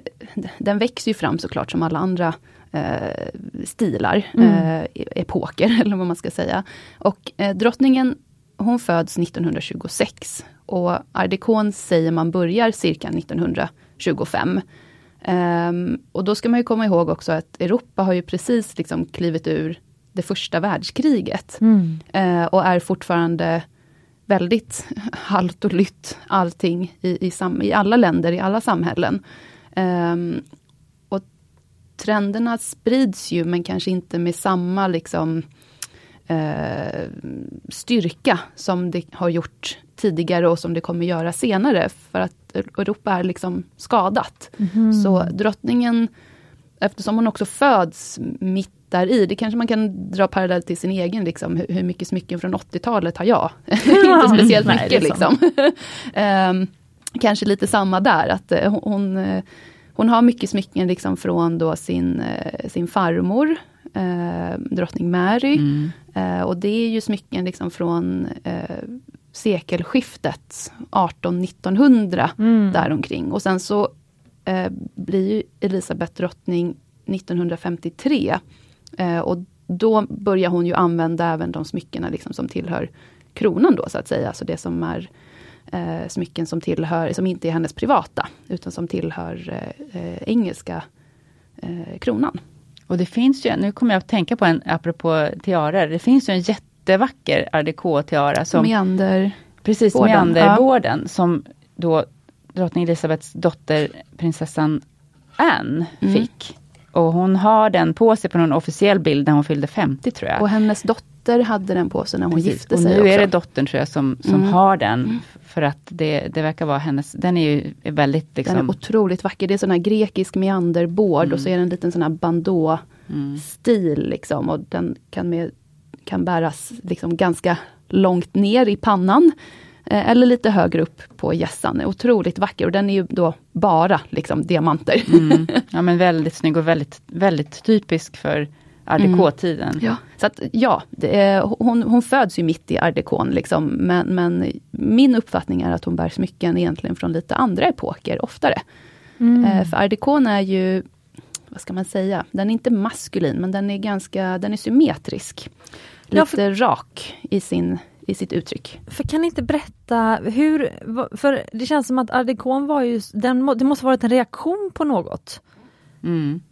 den växer ju fram såklart som alla andra eh, stilar, mm. eh, epoker eller vad man ska säga. Och eh, drottningen hon föds 1926 och art säger man börjar cirka 1925. Um, och då ska man ju komma ihåg också att Europa har ju precis liksom klivit ur det första världskriget. Mm. Uh, och är fortfarande väldigt halt och lytt allting i, i, sam, i alla länder, i alla samhällen. Um, och trenderna sprids ju men kanske inte med samma liksom uh, styrka som det har gjort tidigare och som det kommer göra senare. För att Europa är liksom skadat. Mm. Så drottningen, eftersom hon också föds mitt där i, det kanske man kan dra parallell till sin egen, liksom, hur, hur mycket smycken från 80-talet har jag? Inte speciellt mycket Nej, liksom. um, kanske lite samma där, att uh, hon, uh, hon har mycket smycken liksom från då sin, uh, sin farmor, drottning Mary. Mm. och det är ju smycken liksom från sekelskiftet, 18-1900 mm. däromkring. Och sen så eh, blir Elisabeth drottning 1953. Eh, och då börjar hon ju använda även de smyckena liksom som tillhör kronan då så att säga. Alltså det som är eh, smycken som tillhör, som inte är hennes privata, utan som tillhör eh, eh engelska eh, kronan. Och det finns ju, nu kommer jag att tänka på en, apropå tiaror, det finns ju en jätte jättevacker art déco-tiara. Som, Meander. Precis, meanderborden ja. som då drottning Elisabeths dotter prinsessan Anne mm. fick. Och hon har den på sig på någon officiell bild när hon fyllde 50 tror jag. Och hennes dotter hade den på sig när hon Precis. gifte sig. Och nu också. är det dottern tror jag som, som mm. har den. Mm. För att det, det verkar vara hennes, den är ju väldigt liksom... Den är otroligt vacker. Det är sån här grekisk meanderbord och så är det en liten sån här bandå-stil mm. liksom. Och den kan med kan bäras liksom ganska långt ner i pannan. Eh, eller lite högre upp på hjässan. Otroligt vacker och den är ju då bara liksom diamanter. Mm. Ja men väldigt snygg och väldigt, väldigt typisk för art tiden mm. Ja, så att, ja är, hon, hon föds ju mitt i art liksom, men, men min uppfattning är att hon bär smycken egentligen från lite andra epoker oftare. Mm. Eh, för art är ju, vad ska man säga, den är inte maskulin men den är ganska, den är symmetrisk lite ja, för, rak i, sin, i sitt uttryck. För kan ni inte berätta hur, för det känns som att ardekon var ju, den, det måste varit en reaktion på något? Mm.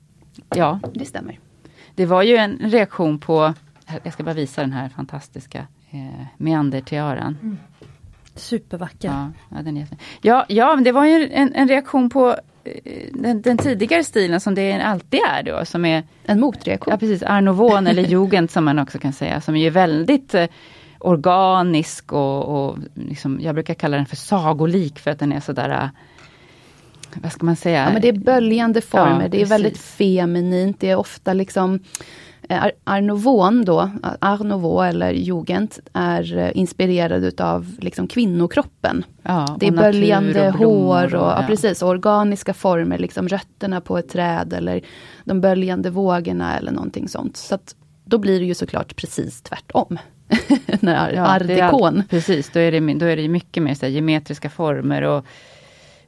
Ja, det stämmer. Det var ju en reaktion på, jag ska bara visa den här fantastiska eh, meandertiaran. Mm. Supervacker. Ja, ja, den är, ja, ja, det var ju en, en reaktion på den, den, tidigare stilen som det alltid är då, som är en motreaktion. Ja precis, Art Nouveau eller Jugend som man också kan säga, som är väldigt eh, organisk och, och liksom, jag brukar kalla den för sagolik för att den är sådär eh, vad ska man säga? Ja, men det är böljande former, ja, det är väldigt feminint, det är ofta liksom Eh, Art Nouveau då, Art Nouveau eller Jugend, är eh, inspirerad utav liksom kvinnokroppen. Ja, det är böljande och hår och, och ja. precis, organiska former, liksom rötterna på ett träd eller de böljande vågorna eller någonting sånt. Så att, då blir det ju såklart precis tvärtom. När ja, art Precis, då är det, då är det mycket mer så här, geometriska former och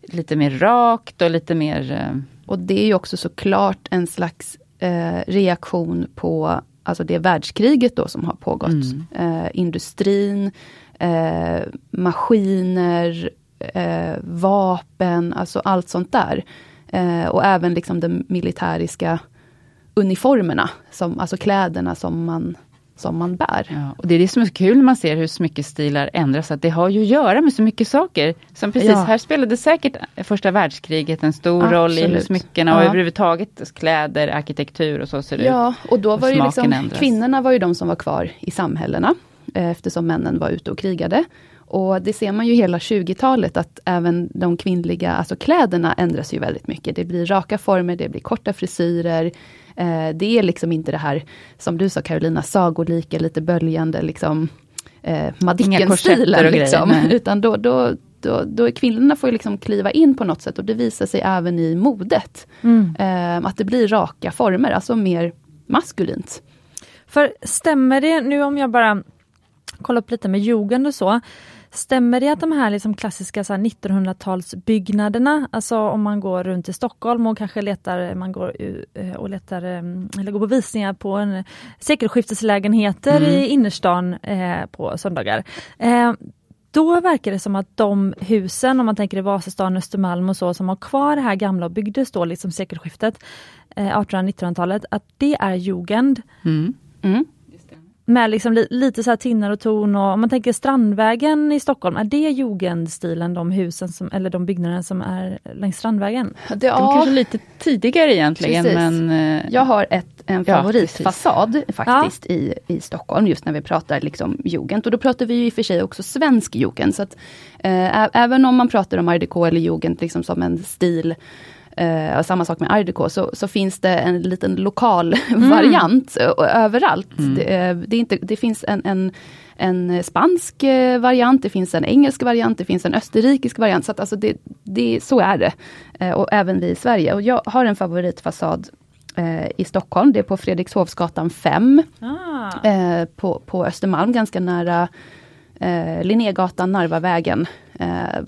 lite mer rakt och lite mer... Eh, och det är ju också såklart en slags eh, reaktion på alltså det världskriget då som har pågått. Mm. Eh, industrin, eh, maskiner, eh, vapen, alltså allt sånt där. Eh, och även liksom de militäriska uniformerna, som, alltså kläderna som man som man bär. Ja, och Det är det som är så kul när man ser hur smyckestilar ändras, att det har ju att göra med så mycket saker. Som precis, ja. här spelade säkert första världskriget en stor Absolut. roll i smyckena och ja. överhuvudtaget kläder, arkitektur och så ser det Ja, ut. och då var och ju liksom, kvinnorna var ju de som var kvar i samhällena, eh, eftersom männen var ute och krigade. Och det ser man ju hela 20-talet att även de kvinnliga, alltså kläderna ändras ju väldigt mycket. Det blir raka former, det blir korta frisyrer. Eh, det är liksom inte det här, som du sa Carolina, sagolika, lite böljande liksom eh, Madicken-stilen. Liksom. Utan då, då, då, då kvinnorna får liksom kliva in på något sätt och det visar sig även i modet. Mm. Eh, att det blir raka former, alltså mer maskulint. För stämmer det, nu om jag bara kollar upp lite med jugend och så, Stämmer det att de här liksom klassiska 1900-talsbyggnaderna, alltså om man går runt i Stockholm och kanske letar, man går eh, och letar, eh, eller går på visningar på en sekelskifteslägenheter mm. i innerstan eh, på söndagar. Eh, då verkar det som att de husen, om man tänker i Vasastan, Östermalm och så, som har kvar det här gamla och byggdes då liksom sekelskiftet, eh, 1800-1900-talet, att det är jugend. Mm. Mm med liksom li, lite så här tinnar och torn och om man tänker Strandvägen i Stockholm, är det jugendstilen, de husen som, eller de byggnaderna som är längs Strandvägen? Det, ja, de kanske lite tidigare egentligen Precis. men... Eh, Jag har ett, en favoritfasad ja, faktiskt ja. i, i Stockholm, just när vi pratar liksom jugend. Och då pratar vi i och för sig också svensk jugend. Så att, eh, även om man pratar om art déco eller jugend liksom som en stil Eh, samma sak med art déco, så, så, finns det en liten lokal mm. variant överallt. Mm. Det, eh, det, inte, det, finns en, en, en spansk eh, variant, det finns en engelsk variant, det finns en österrikisk variant. Så, att, alltså det, det, så är det. Eh, och även vi i Sverige. Och jag har en favoritfasad eh, i Stockholm, det är på Fredrikshovsgatan 5. Ah. Eh, på, på Östermalm, ganska nära eh, Linnégatan, Narvavägen.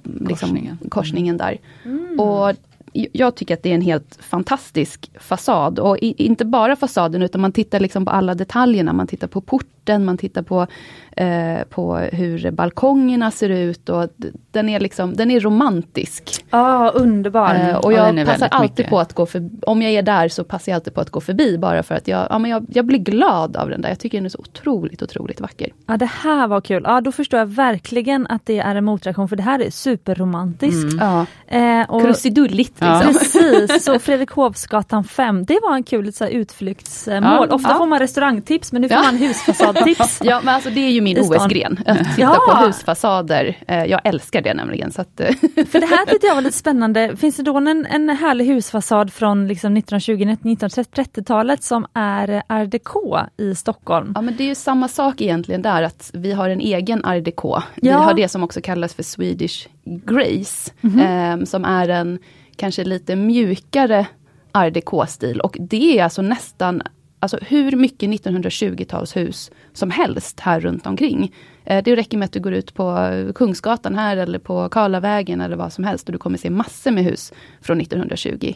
liksom, korsningen. korsningen där. Mm. Och jag tycker att det är en helt fantastisk fasad. Och inte bara fasaden, utan man tittar liksom på alla detaljerna. Man tittar på porten, man tittar på eh, på hur balkongerna ser ut. Och den, är liksom, den är romantisk. Ja, oh, underbar. Eh, och jag ja, passar alltid mycket. på att gå förbi, om jag är där så passar jag alltid på att gå förbi bara för att jag, ja, men jag, jag blir glad av den där. Jag tycker den är så otroligt, otroligt vacker. Ja, det här var kul. Ja, då förstår jag verkligen att det är en motreaktion, för det här är superromantiskt. Mm. Ja. Eh, och, Krusidulligt. Liksom. Ja. Precis, så Fredrikshovsgatan 5, det var en kul så här, utflyktsmål. Ja, Ofta får man restaurangtips, men nu får man husfasadtips. ja, men alltså det är ju min OS-gren, att titta ja. på husfasader. Eh, jag älskar det nämligen. Så att, eh. För det här tyckte jag var lite spännande. Finns det då en, en härlig husfasad från liksom 1920-1930-talet som är art déco i Stockholm? Ja men det är ju samma sak egentligen där, att vi har en egen art déco. Vi ja. har det som också kallas för Swedish Grace, mm -hmm. eh, som är en kanske lite mjukare art déco-stil och det är alltså nästan alltså hur mycket 1920-talshus som helst här runt omkring. Eh, det räcker med att du går ut på eh, Kungsgatan här eller på Karlavägen eller vad som helst och du kommer se massor med hus från 1920.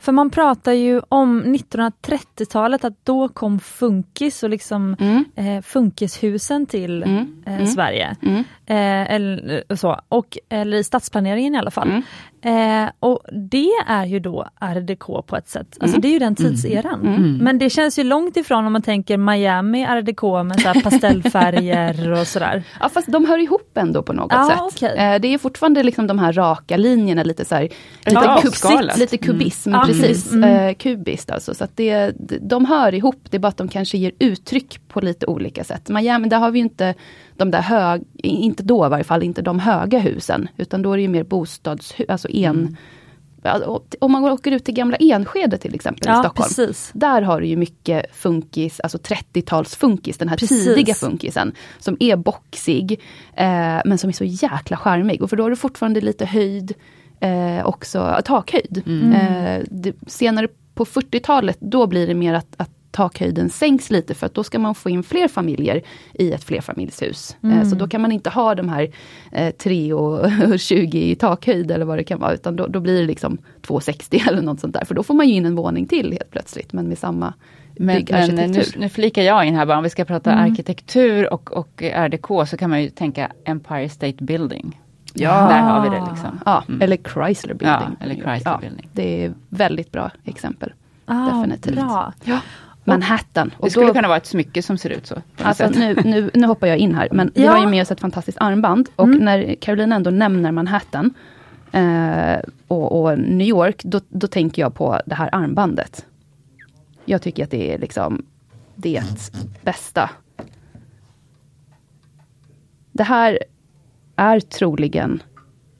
För man pratar ju om 1930-talet, att då kom funkis och liksom mm. eh, funkishusen till mm. Eh, mm. Sverige. Mm. Eh, eller, så, och, eller i stadsplaneringen i alla fall. Mm. Eh, och det är ju då RDK på ett sätt, alltså mm. det är ju den tidseran. Mm. mm. Men det känns ju långt ifrån om man tänker Miami RDK med så pastellfärger och sådär. Ja fast de hör ihop ändå på något ah, sätt. Okay. Eh, det är fortfarande liksom de här raka linjerna, lite så här, lite, ja, kubsigt, lite kubism, mm. Precis. Mm. Eh, kubiskt alltså. Så att det, de hör ihop, det är bara att de kanske ger uttryck på lite olika sätt. Miami, där har vi inte de där hög, inte då i varje fall, inte de höga husen. Utan då är det ju mer bostadshus, alltså en mm. om man åker ut till gamla Enskede till exempel ja, i Stockholm. Precis. Där har du ju mycket funkis, alltså 30-tals funkis, den här precis. tidiga funkisen. Som är boxig, eh, men som är så jäkla charmig. Och för då har du fortfarande lite höjd, eh, också takhöjd. Mm. Eh, det, senare på 40-talet, då blir det mer att, att takhöjden sänks lite för att då ska man få in fler familjer i ett flerfamiljshus. Eh, mm. Så då kan man inte ha de här eh, 3 och 20 i takhöjd eller vad det kan vara, utan då, då blir det liksom 2,60 eller något sånt där. För då får man ju in en våning till helt plötsligt, men med samma men, men nu, nu flikar jag in här bara, om vi ska prata mm. arkitektur och, och RDK så kan man ju tänka Empire State Building. Ja, där har vi det liksom. Ja, mm. eller Chrysler Building. Ja, eller Chrysler ja, Building. Det är väldigt bra exempel. Ah, Definitivt. Bra. Ja. Manhattan. Och det skulle då, kunna vara ett smycke som ser ut så. Alltså nu, nu, nu hoppar jag in här, men ja. vi har ju med oss ett fantastiskt armband. Och mm. när Carolina ändå nämner Manhattan eh, och, och, New York, då, då tänker jag på det här armbandet. Jag tycker att det är liksom det bästa. Det här är troligen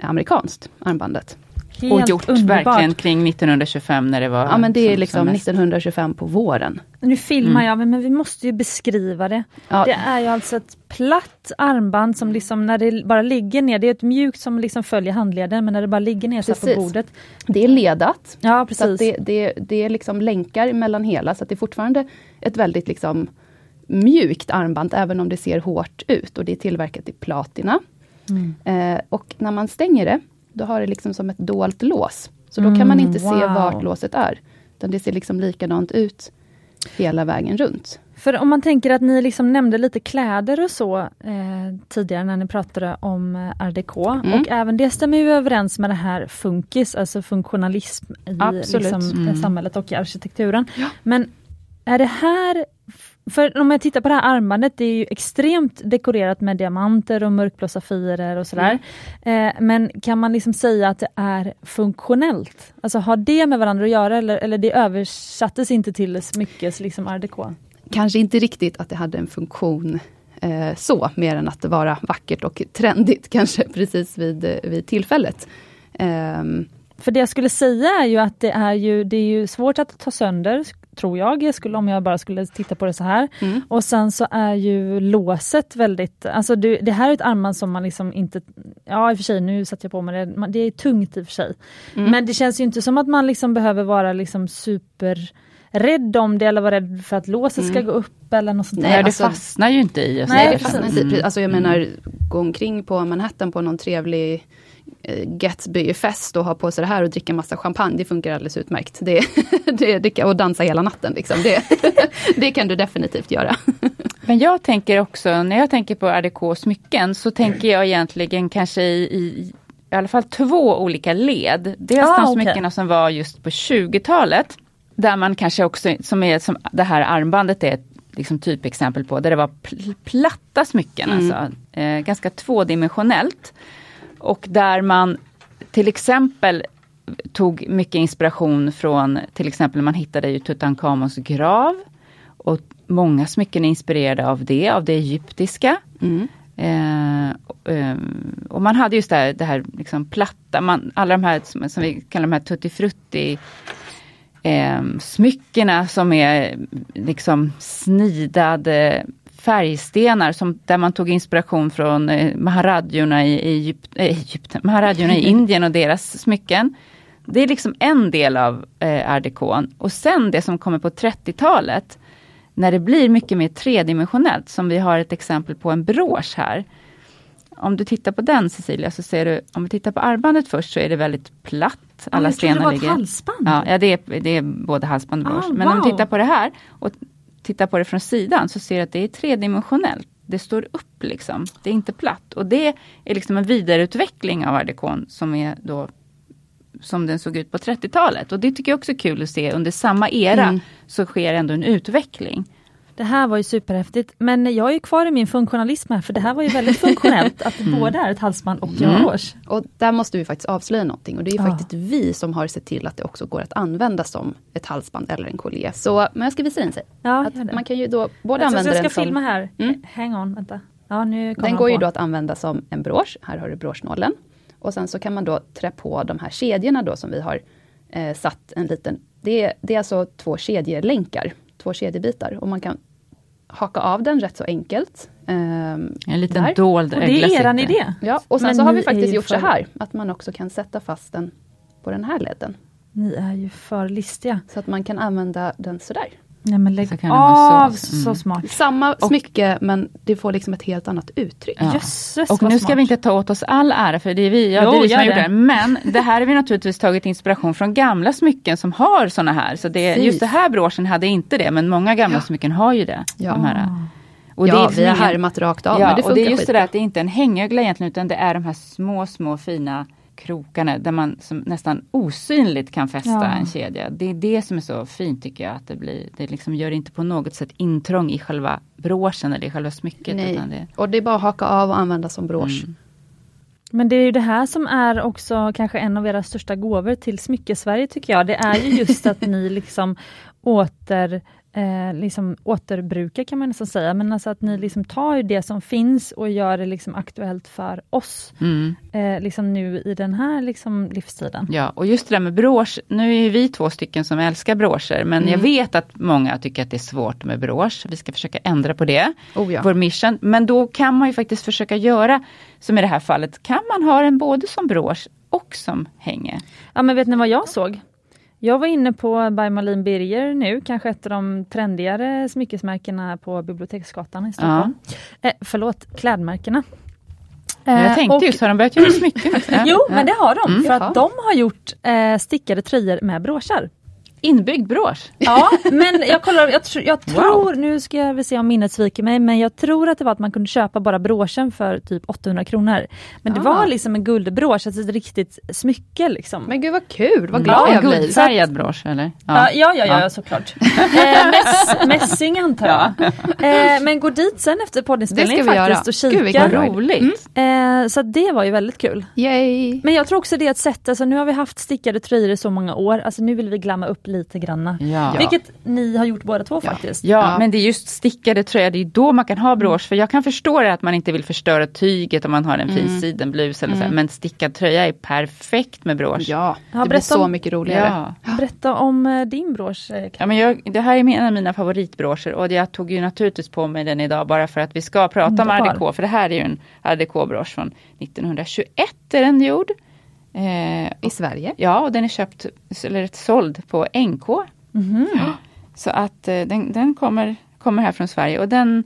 amerikanskt, armbandet. Helt och gjort underbart. verkligen kring 1925 när det var Ja men det är som- liksom som mest. 1925 på våren. Nu filmar Mm. jag, men, vi måste ju beskriva det. Ja, Det är ju alltså ett platt armband som liksom när det bara ligger ner, det är ett mjukt som liksom följer handleden, men när det bara ligger ner så här på Precis. bordet. det är ledat. Ja Så precis. det, det, det är liksom länkar mellan hela, så att det är fortfarande ett väldigt liksom mjukt armband, även om det ser hårt ut. Och det är tillverkat i platina. Mm. Eh, och när man stänger det, då har det liksom som ett dolt lås. Så då kan man Mm, inte se wow. vart låset är. Utan det ser liksom likadant ut hela vägen runt. För om man tänker att ni liksom nämnde lite kläder och så eh, tidigare när ni pratade om eh, RDK Mm. och även det stämmer ju överens med det här funkis, alltså funktionalism i liksom, Mm. eh, samhället och i arkitekturen. Men är det här, för om jag tittar på det här armbandet, det är ju extremt dekorerat med diamanter och mörkblå safirer och sådär. Mm. Eh, men kan man liksom säga att det är funktionellt? Alltså har det med varandra att göra eller, eller det översattes inte till smyckes liksom RDK? Kanske inte riktigt att det hade en funktion eh, så, mer än att det var vackert och trendigt kanske precis vid, eh, vid tillfället. Ehm, För det jag skulle säga är ju att det är ju, det är ju svårt att ta sönder, tror jag, skulle, om jag bara skulle titta på det så här. mm. Och sen så är ju låset väldigt, alltså det, det här är ett armband som man liksom inte, ja i och för sig nu satte jag på mig det, det är tungt i och för sig. Mm. Men det känns ju inte som att man liksom behöver vara liksom super rädd om det eller vara rädd för att låset ska gå upp eller något sånt Nej, där. Det alltså- fastnar ju inte i. Nej, det fastnar inte. Mm. Alltså jag menar, gå omkring på Manhattan på någon trevlig Gatsby-fest och ha på sig det här och dricka massa champagne, det funkar alldeles utmärkt. Det, det, det, och dansa hela natten, liksom. det, det kan du definitivt göra. Men jag tänker också, när jag tänker på RDK smycken så tänker jag egentligen kanske i, i, i alla fall två olika led. Dels Ah, de smyckena som var just på 20-talet. Där man kanske också, som är som det här armbandet är ett liksom typexempel på, där det var pl- platta smycken, Mm. alltså, eh, ganska tvådimensionellt. Och där man till exempel tog mycket inspiration från till exempel man hittade ju Tutankhamons grav. Och många smycken är inspirerade av det, av det egyptiska. Mm. Eh, och, ehm, och man hade just det här, det här liksom platta, man, alla de här som, som vi kallar de här tutti frutti eh, smyckena som är liksom snidade färgstenar som, där man tog inspiration från eh, Maharadjorna i, i Egypt, eh, Egypten, Maharadjorna i Indien och deras smycken. Det är liksom en del av eh, RDK. Och sen det som kommer på 30-talet, när det blir mycket mer tredimensionellt, som vi har ett exempel på en brosch här. Om du tittar på den Cecilia, så ser du, om vi tittar på armbandet först, så är det väldigt platt. Alla jag trodde det var ett halsband. Ja, ja det, är, det är både halsband och brosch. Ah, Men om wow. du tittar på det här och tittar på det från sidan så ser du att det är tredimensionellt. Det står upp liksom. Det är inte platt. Och det är liksom en vidareutveckling av RDK som är då som den såg ut på 30-talet. Och det tycker jag också är kul att se. Under samma era Mm. så sker ändå en utveckling. Det här var ju superhäftigt, men jag är ju kvar i min funktionalism här, för det här var ju väldigt funktionellt, att det både är ett halsband och en Mm. brosch. Och där måste vi faktiskt avslöja någonting och det är Ja. faktiskt vi som har sett till att det också går att använda som ett halsband eller en collier. Så, men jag ska visa den sig. Ja, Att man kan ju då både Alltså, så använda jag ska den som... filma här. Mm. Hang on, vänta. Ja, nu Den går ju på. då att använda som en brosch. Här har du broschnålen. Och sen så kan man då trä på de här kedjorna då som vi har eh, satt en liten... Det är, det är alltså två kedjelänkar, två kedjebitar. Och man kan haka av den rätt så enkelt. Ehm, En liten där. dold Och det är eran idé. Ja, och sen Men så har vi faktiskt gjort så för- här, att man också kan sätta fast den på den här ledden. Ni är ju för listiga. Så att man kan använda den sådär. Nej men lägg Så av, så. så, Mm. smart. Samma smycke men det får liksom ett helt annat uttryck. Ja. Jösses Och nu ska smart. vi inte ta åt oss all ära för det är vi, ja, Jo, det är vi som har gjort det. Men det här har vi naturligtvis tagit inspiration från gamla smycken som har såna här. Så det, Precis. just det här broschen hade inte det men många gamla smycken har ju det. Ja. De här. Och ja, det är vi har härmat rakt av ja, men det och funkar det är just det där att det är inte en hängögla egentligen utan det är de här små, små fina krokarna där man som nästan osynligt kan fästa Ja. en kedja. Det är det som är så fint tycker jag. Att det blir, det liksom gör inte på något sätt intrång i själva broschen eller i själva smycket. Nej. Utan det, Och det är bara att haka av och använda som brosch. Mm. Men det är ju det här som är också kanske en av era största gåvor till Smyckesverige tycker jag. Det är ju just att ni liksom åter eh, liksom återbruka kan man nästan säga, men alltså att ni liksom tar det som finns och gör det liksom aktuellt för oss, Mm. eh, liksom nu i den här liksom livstiden. Ja, och just det där med brosch, nu är vi två stycken som älskar broscher, men Mm. jag vet att många tycker att det är svårt med brosch. Vi ska försöka ändra på det, Oh ja. vår mission. Men då kan man ju faktiskt försöka göra, som i det här fallet, kan man ha den både som brosch och som hänge. Ja men vet ni vad jag såg? Jag var inne på By Malin Birger nu, kanske ett av de trendigare smyckesmärkena på Biblioteksgatan i Stockholm. Eh, förlåt, klädmärkena. Eh, jag tänkte och- just, har de börjat göra smycken? Ja. Jo, men det har de, Mm. för att de har gjort eh, stickade tröjor med broschar. Inbyggd brosch. Ja, men jag kollar, jag, tr- jag Wow. tror, nu ska vi se om minnet sviker mig, men jag tror att det var att man kunde köpa bara broschen för typ 800 kronor. Men det Ah. var liksom en guldbrosch, alltså ett riktigt smycke liksom. Men gud vad kul, vad Ja, glad en jag blir. guldfärgad brosch eller? Ja, ja, ja, ja, Ja. såklart. Eh, mäss, mässing antar jag. Eh, men gå dit sen efter poddinspelningen Det faktiskt göra. och Gud, vilken kika. bra. Roligt. Eh, så att det var ju väldigt kul. Yay! Men jag tror också det är ett sätt, alltså nu har vi haft stickade tröjor i så många år, alltså nu vill vi glamma upp lite granna. Ja. Vilket ni har gjort båda två faktiskt. Ja, Ja. men det är just stickade tröjor, det är då man kan ha brosch. För jag kan förstå det att man inte vill förstöra tyget om man har en fin sidenblus eller så. här, Men stickad tröja är perfekt med brosch. Ja, Ja, det blir så om- mycket roligare. Ja. Berätta om eh, din brosch. eh, Ja, men jag, det här är en av mina favoritbroscher och jag tog ju naturligtvis på mig den idag bara för att vi ska prata Underbar. om RDK. För det här är ju en RDK-brosch från 1921 är den gjord. Eh, I Sverige. ja, och den är köpt, eller såld på NK. Ja. Så att eh, den, den kommer, kommer här från Sverige och den,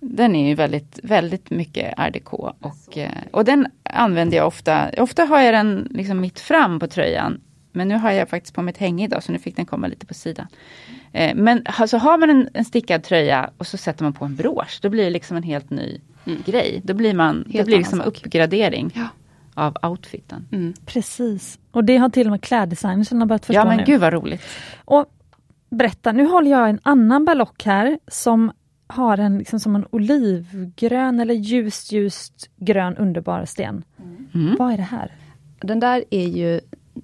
den är ju väldigt, väldigt mycket RDK. Och, eh, och den använder jag ofta, ofta har jag den liksom mitt fram på tröjan. Men nu har jag faktiskt på mig ett hänge idag så nu fick den komma lite på sidan. Eh, men alltså har man en, en stickad tröja och så sätter man på en brosch, då blir det liksom en helt ny grej. Då blir man, det Helt blir annan liksom sak. uppgradering Ja. Av outfiten. Mm. Precis. Och det har till och med kläddesignersen börjat förstå Ja men nu. gud vad roligt. Och berätta, nu håller jag en annan ballock här som har en, liksom som en olivgrön eller ljust, ljust grön underbar sten. Mm. Vad är det här? Den där är ju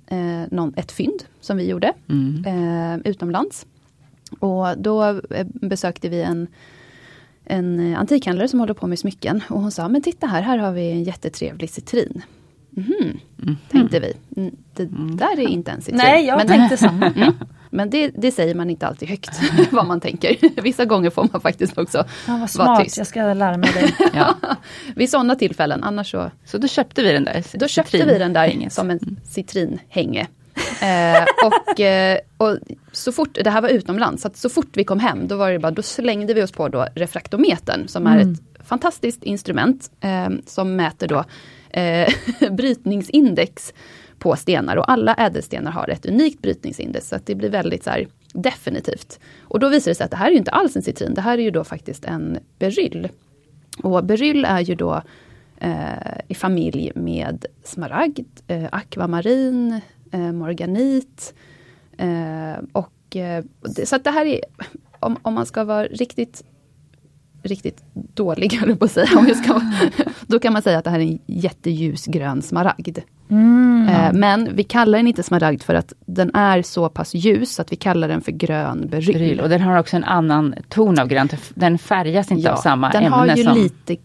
eh, någon, ett fynd som vi gjorde Mm. eh, utomlands. Och då eh, besökte vi en, en antikhandlare som håller på med smycken. Och hon sa, men titta här, här har vi en jättetrevlig citrin. Mhm, tänkte vi. Mm, Det där är inte en citrin. Nej, jag men, tänkte samma. Mm. Men det, det säger man inte alltid högt, vad man tänker. Vissa gånger får man faktiskt också Ja, vad vara smart, tyst. jag ska lära mig det. Ja. Vid sådana tillfällen, annars så Så då köpte vi den där. Då köpte vi den där som en citrinhänge. Eh, och, eh, och så fort, det här var utomlands, så att så fort vi kom hem, då var det bara, då slängde vi oss på då refraktometern, som är ett fantastiskt instrument, eh, som mäter då eh, brytningsindex på stenar. Och alla ädelstenar har ett unikt brytningsindex, så att det blir väldigt så här, definitivt. Och då visar det sig att det här är ju inte alls en citrin, det här är ju då faktiskt en beryll. Och beryll är ju då eh, i familj med smaragd, eh, akvamarin, eh, morganit. Eh, och, eh, det, så att det här är, om, om man ska vara riktigt riktigt dålig, höll jag på att säga. Om jag ska, då kan man säga att det här är en jätteljus grön smaragd. Eh, men vi kallar den inte smaragd för att den är så pass ljus, att vi kallar den för grön beryll. Beryl. Och den har också en annan ton av grönt. Den färgas inte av samma den ämne har ju som... lite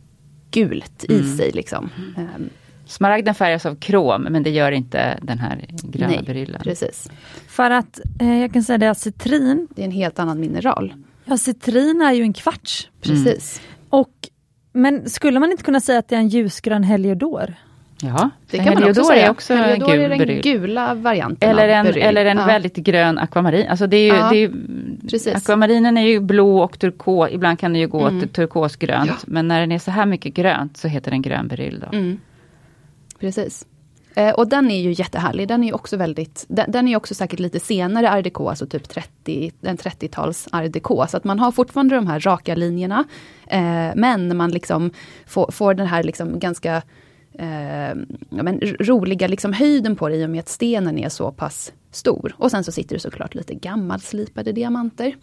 gult i sig. Liksom. Ehm, Smaragden färgas av krom men det gör inte den här gröna nej, beryllen. precis. För att eh, jag kan säga det att citrin, Det är en helt annan mineral. Ja citrin är ju en kvarts. Precis. Och, men skulle man inte kunna säga att det är en ljusgrön heliodor? Ja, Det kan man också heliodor säga. är också Heliodor gul är den beryl. gula varianten Eller en, beryll. eller en Ja, väldigt grön akvamarin. Alltså det är ju, Ja, det är ju, precis. akvamarinen är ju blå och turkos. Ibland kan det ju gå Mm. åt turkosgrönt. Ja. Men när den är så här mycket grönt så heter den grön beryl. Då. Mm. Precis. Eh, och den är ju jättehärlig. Den är ju också väldigt, den, den är också säkert lite senare art déco, alltså typ 30, en 30-tals art déco. Så att man har fortfarande de här raka linjerna. Eh, men man liksom får, får den här liksom ganska eh, ja, men roliga liksom höjden på det i och med att stenen är så pass stor. Och sen så sitter det såklart lite gammalslipade diamanter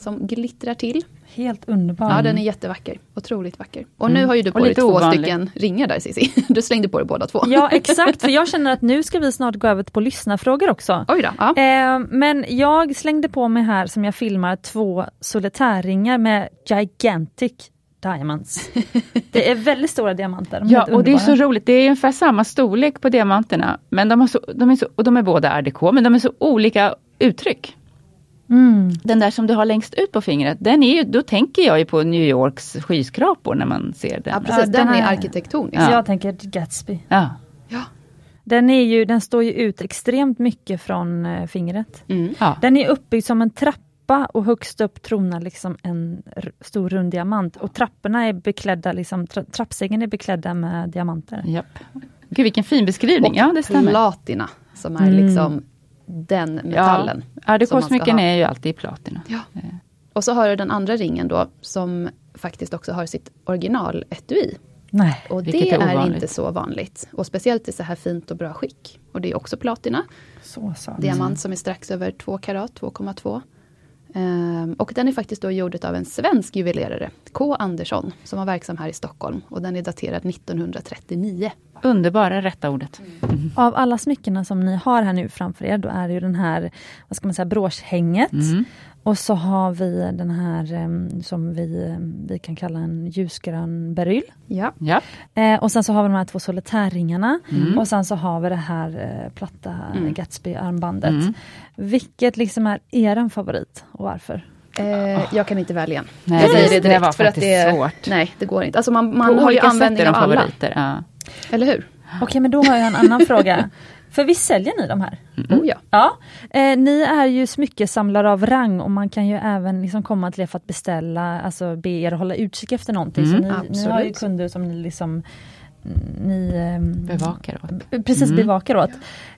som glittrar till. Helt underbar. Ja, den är jättevacker. Otroligt vacker. Och nu Mm. har ju du på dig två ovanlig. stycken ringar där Cissi. Du slängde på dig båda två. Ja exakt, för jag känner att nu ska vi snart gå över på lyssnarfrågor också. Oj då. Ja. Eh, men jag slängde på mig här som jag filmar två solitärringar med gigantic diamonds. Det är väldigt stora diamanter. Ja, och det är så roligt. Det är ungefär samma storlek på diamanterna. Men de, har så, de, är så, och de är båda RDK, men de är så olika uttryck. Mm. Den där som du har längst ut på fingret, den är ju, då tänker jag ju på New Yorks skyskrapor när man ser den. Ja, precis. Ja, den den är arkitektonisk. Så jag tänker Gatsby. Ja. Ja. Den, är ju, den står ju ut extremt mycket från eh, fingret. Mm. Ja. Den är uppbyggd som en trappa och högst upp tronar liksom en stor rund diamant. Och trapporna är beklädda, liksom, tra trappstegen är beklädda med diamanter. Japp. Gud vilken fin beskrivning, ja det stämmer. Platina, som är Mm. liksom den metallen. Ja, RDK-smycken ha. är ju alltid i platina. Ja. Och så har du den andra ringen då, som faktiskt också har sitt original etui. Nej. Och det är är, inte så vanligt. Och speciellt i så här fint och bra skick. Och det är också platina. Så sa Diamant som är strax över 2 karat, 2,2. Ehm, och den är faktiskt då gjord av en svensk juvelerare, K Andersson, som var verksam här i Stockholm. Och den är daterad 1939. Underbara rätta ordet. Av alla smyckena som ni har här nu framför er, då är det ju den här, vad ska man säga, broschhänget. Mm. Och så har vi den här som vi, vi kan kalla en ljusgrön beryl. Ja. Ja. Eh, och sen så har vi de här två solitärringarna. Mm. Och sen så har vi det här eh, platta Mm. Gatsby-armbandet. Mm. Vilket liksom är er favorit och varför? Eh, jag kan inte välja. Nej, jag säger det- det det direkt. var för att det, svårt. Nej, det går inte. Alltså man, På man har ju användning är de av alla. favoriter. Ja. Eller hur? Okej, men då har jag en annan fråga. För visst säljer ni de här? Oh ja. Ja, eh, ni är ju smyckesamlare av rang och man kan ju även liksom komma till er för att beställa, alltså be er hålla utkik efter någonting. Mm, så ni, ni har ju kunder som ni liksom ni ehm, Bevakar åt. precis Mm. bevakar åt.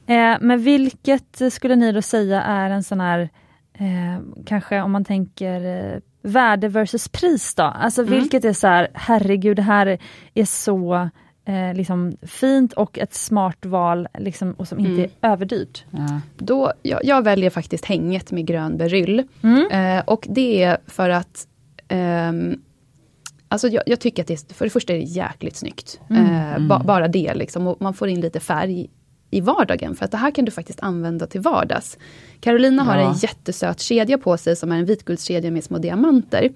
Eh, men vilket skulle ni då säga är en sån här, eh, kanske om man tänker eh, värde versus pris då? Alltså Mm. vilket är så här, herregud det här är så eh, liksom fint och ett smart val liksom, och som inte Mm. är överdyrt. Ja. Då, jag, jag väljer faktiskt hänget med grön beryll. Mm. Eh, och det är för att ehm, Alltså jag, jag tycker att det, är- för det första är det jäkligt snyggt. Eh, ba, bara det liksom. Och man får in lite färg i vardagen. För att det här kan du faktiskt använda till vardags. Carolina har Ja. en jättesöt kedja på sig som är en vitguldskedja med små diamanter.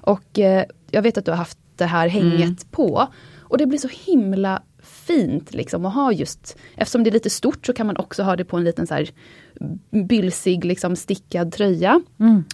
Och eh, jag vet att du har haft det här hänget på. Och det blir så himla fint liksom att ha just, eftersom det är lite stort så kan man också ha det på en liten så här bylsig liksom stickad tröja.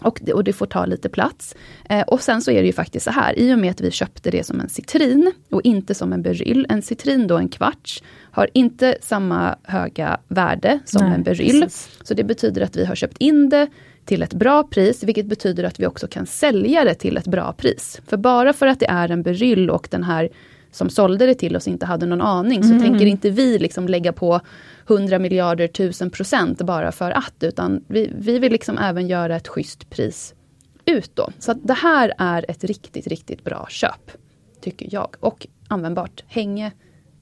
Och, det, och det får ta lite plats. Eh, och sen så är det ju faktiskt så här, i och med att vi köpte det som en citrin och inte som en beryll. En citrin då, en kvarts, har inte samma höga värde som Nej, en beryll. precis. Så det betyder att vi har köpt in det till ett bra pris, vilket betyder att vi också kan sälja det till ett bra pris. För bara för att det är en beryll och den här som sålde det till oss inte hade någon aning, så tänker inte vi liksom lägga på 100 miljarder tusen procent bara för att, utan vi, vi vill liksom även göra ett schysst pris ut då. Så att det här är ett riktigt, riktigt bra köp, tycker jag. Och användbart. Hänge,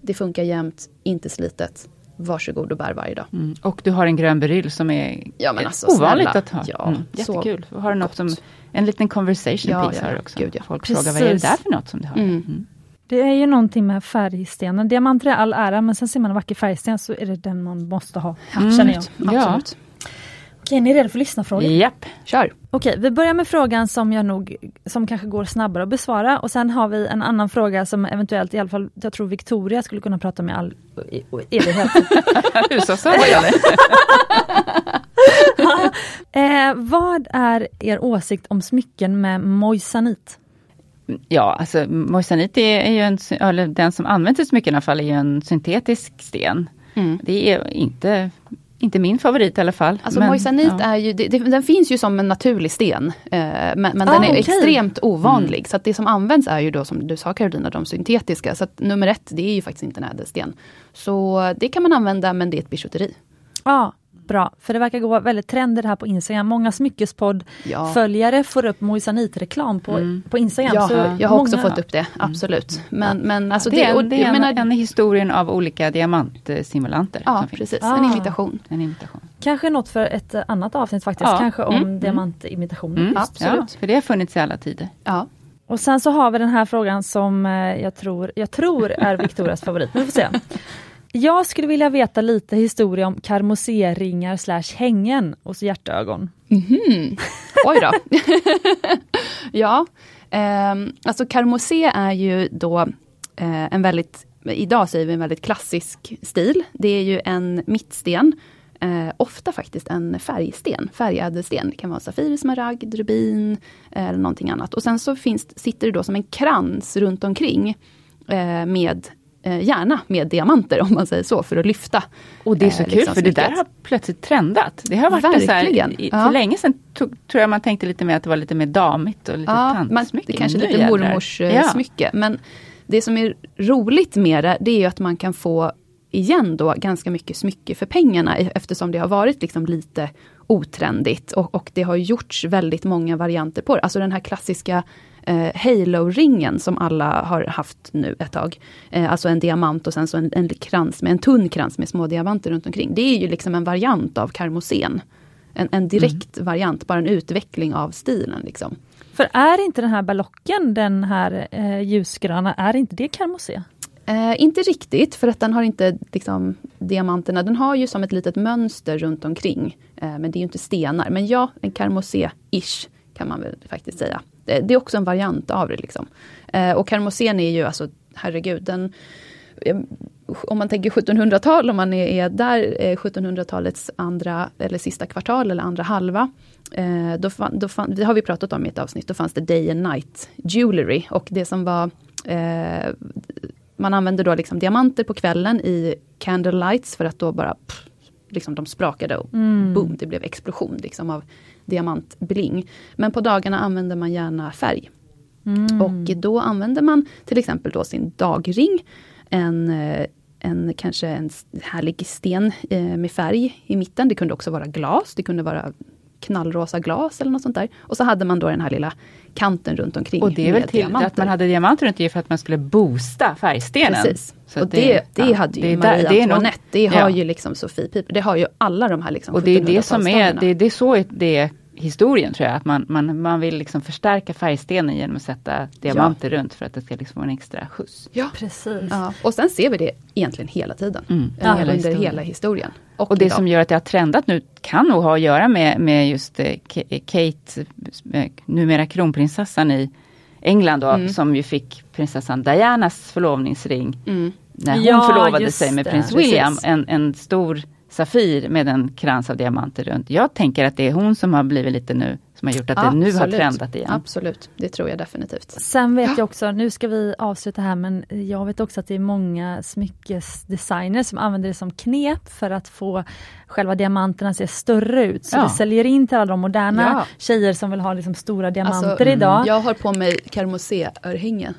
det funkar jämt, inte slitet. Varsågod och bär varje dag. Mm. Och du har en grön beryll som är Ja, men alltså, ovanligt snälla. att ha. Ja, mm. Jättekul. Har du något gott. som, en liten conversation Ja, piece ja, du också. Gud, ja. Folk frågar vad är det Precis. där för något som du har? Mm. Mm. Det är ju någonting med färgstenen. Diamanter är all ära, men sen ser man en vacker färgsten så är det den man måste ha. Känner jag. Ja. Absolut. Okej, ni är redo för lyssnarfrågor? Japp. Kör! Okej, vi börjar med frågan som jag nog, som kanske går snabbare att besvara och sen har vi en annan fråga som eventuellt, i alla fall, jag tror Victoria skulle kunna prata med all i, evighet. Eh, vad är er åsikt om smycken med moissanit? Ja, alltså moissanit är, är ju en, eller den som används i smycken i alla fall, är ju en syntetisk sten. Mm. Det är inte, inte min favorit i alla fall. Alltså men, moissanit ja. är ju, det, det, den finns ju som en naturlig sten. Eh, men men Ah, den är okej. extremt ovanlig. Mm. Så att det som används är ju då som du sa Carolina, de syntetiska. Så att nummer ett, det är ju faktiskt inte en ädelsten. Så det kan man använda men det är ett bijouteri. Ja, bra. För det verkar gå väldigt trender här på Instagram. Många smyckespodd-följare får upp moissanitreklam på, på Instagram. Ja, så jag har också många- fått upp det, absolut. Men, men alltså det, är, och det är jag en, menar, en historien av olika diamantstimulanter. Ja, precis. Ah. En imitation. En imitation. Kanske något för ett annat avsnitt faktiskt, Ja. kanske om Mm. diamantimitationer. Mm, Absolut. Ja, för det har funnits i alla tider. Ja. Och sen så har vi den här frågan som eh, jag tror, jag tror är Victorias favorit. Vi får se. Jag skulle vilja veta lite historia om karmoseringar slash hängen hos hjärtögon. Mhm. Oj då. ja, ehm, alltså karmosé är ju då eh, en väldigt, idag säger vi en väldigt klassisk stil. Det är ju en mittsten, eh, ofta faktiskt en färgsten, färgädelsten. Det kan vara safir, smaragd, rubin eh, eller någonting annat. Och sen så finns, sitter det då som en krans runt omkring eh, med eh, gärna med diamanter om man säger så, för att lyfta. Och det är så eh, kul liksom för det där har plötsligt trendat. Det har varit det så här, Verkligen. i, Ja. för länge sedan tog, tror jag man tänkte lite mer att det var lite mer damigt och lite Ja, tantsmycke. det kanske lite jädrar. mormors Ja. Men det som är roligt med det, det är ju att man kan få igen då ganska mycket smycke för pengarna e- eftersom det har varit liksom lite otrendigt och, och det har gjorts väldigt många varianter på det. Alltså den här klassiska eh, Halo-ringen som alla har haft nu ett tag. Eh, alltså en diamant och sen så en, en krans med en tunn krans med små diamanter runt omkring. Det är ju liksom en variant av karmosen. En, en direkt variant, bara en utveckling av stilen. Liksom. För är inte den här ballocken, den här eh, ljusgröna, är inte det karmosé? Eh, inte riktigt, för att den har inte liksom, diamanterna. Den har ju som ett litet mönster runt omkring. Eh, men det är ju inte stenar. Men ja, en karmosé-ish kan man väl faktiskt säga. Det, det är också en variant av det. Liksom. Eh, och karmosén är ju alltså, herregud, den eh, om man tänker 1700-tal, om man är, är där, eh, 1700-talets andra eller sista kvartal eller andra halva. Eh, då fann, då fann, det har vi pratat om i ett avsnitt, då fanns det day and night jewelry. Och det som var eh, man använde då liksom diamanter på kvällen i candlelights för att då bara pff, liksom de sprakade och boom, det blev explosion liksom av diamantbling. Men på dagarna använde man gärna färg. Och då använde man till exempel då sin dagring, en, eh, en kanske en härlig sten eh, med färg i mitten. Det kunde också vara glas, det kunde vara knallrosa glas eller något sånt där. Och så hade man då den här lilla kanten runt omkring Och det är väl till diamanter. att man hade diamanter runt i för att man skulle boosta färgstenen. Precis. Så och det, det, ja, hade ju det är Marie där- det nog- Antoinette, det har ja. ju liksom Sofie Piper, det har ju alla de här liksom Och det är det som är, 1700-talsdamerna. det, det är så det historien tror jag. Att man, man, man vill liksom förstärka färgstenen genom att sätta diamanter runt för att det ska liksom vara en extra skjuts. Ja. Precis. Ja. Och sen ser vi det egentligen hela tiden. Mm. Eh, Ja, hela under historien. hela historien. Och, Och det idag. som gör att det har trendat nu kan nog ha att göra med, med just eh, Ka- Kate, eh, numera kronprinsessan i England då, Mm. som ju fick prinsessan Dianas förlovningsring Mm. när hon Ja, förlovade sig med det. prins William. Precis. En, en stor Safir med en krans av diamanter runt. Jag tänker att det är hon som har blivit lite nu, som har gjort att det nu har Absolut. trendat igen. Absolut, det tror jag definitivt. Sen vet jag också, nu ska vi avsluta här, men jag vet också att det är många smyckesdesigners som använder det som knep för att få själva diamanterna att se större ut. Så Ja. det säljer in till alla de moderna Ja. tjejer som vill ha liksom stora diamanter Alltså, idag. Jag har på mig karmosé-örhängen.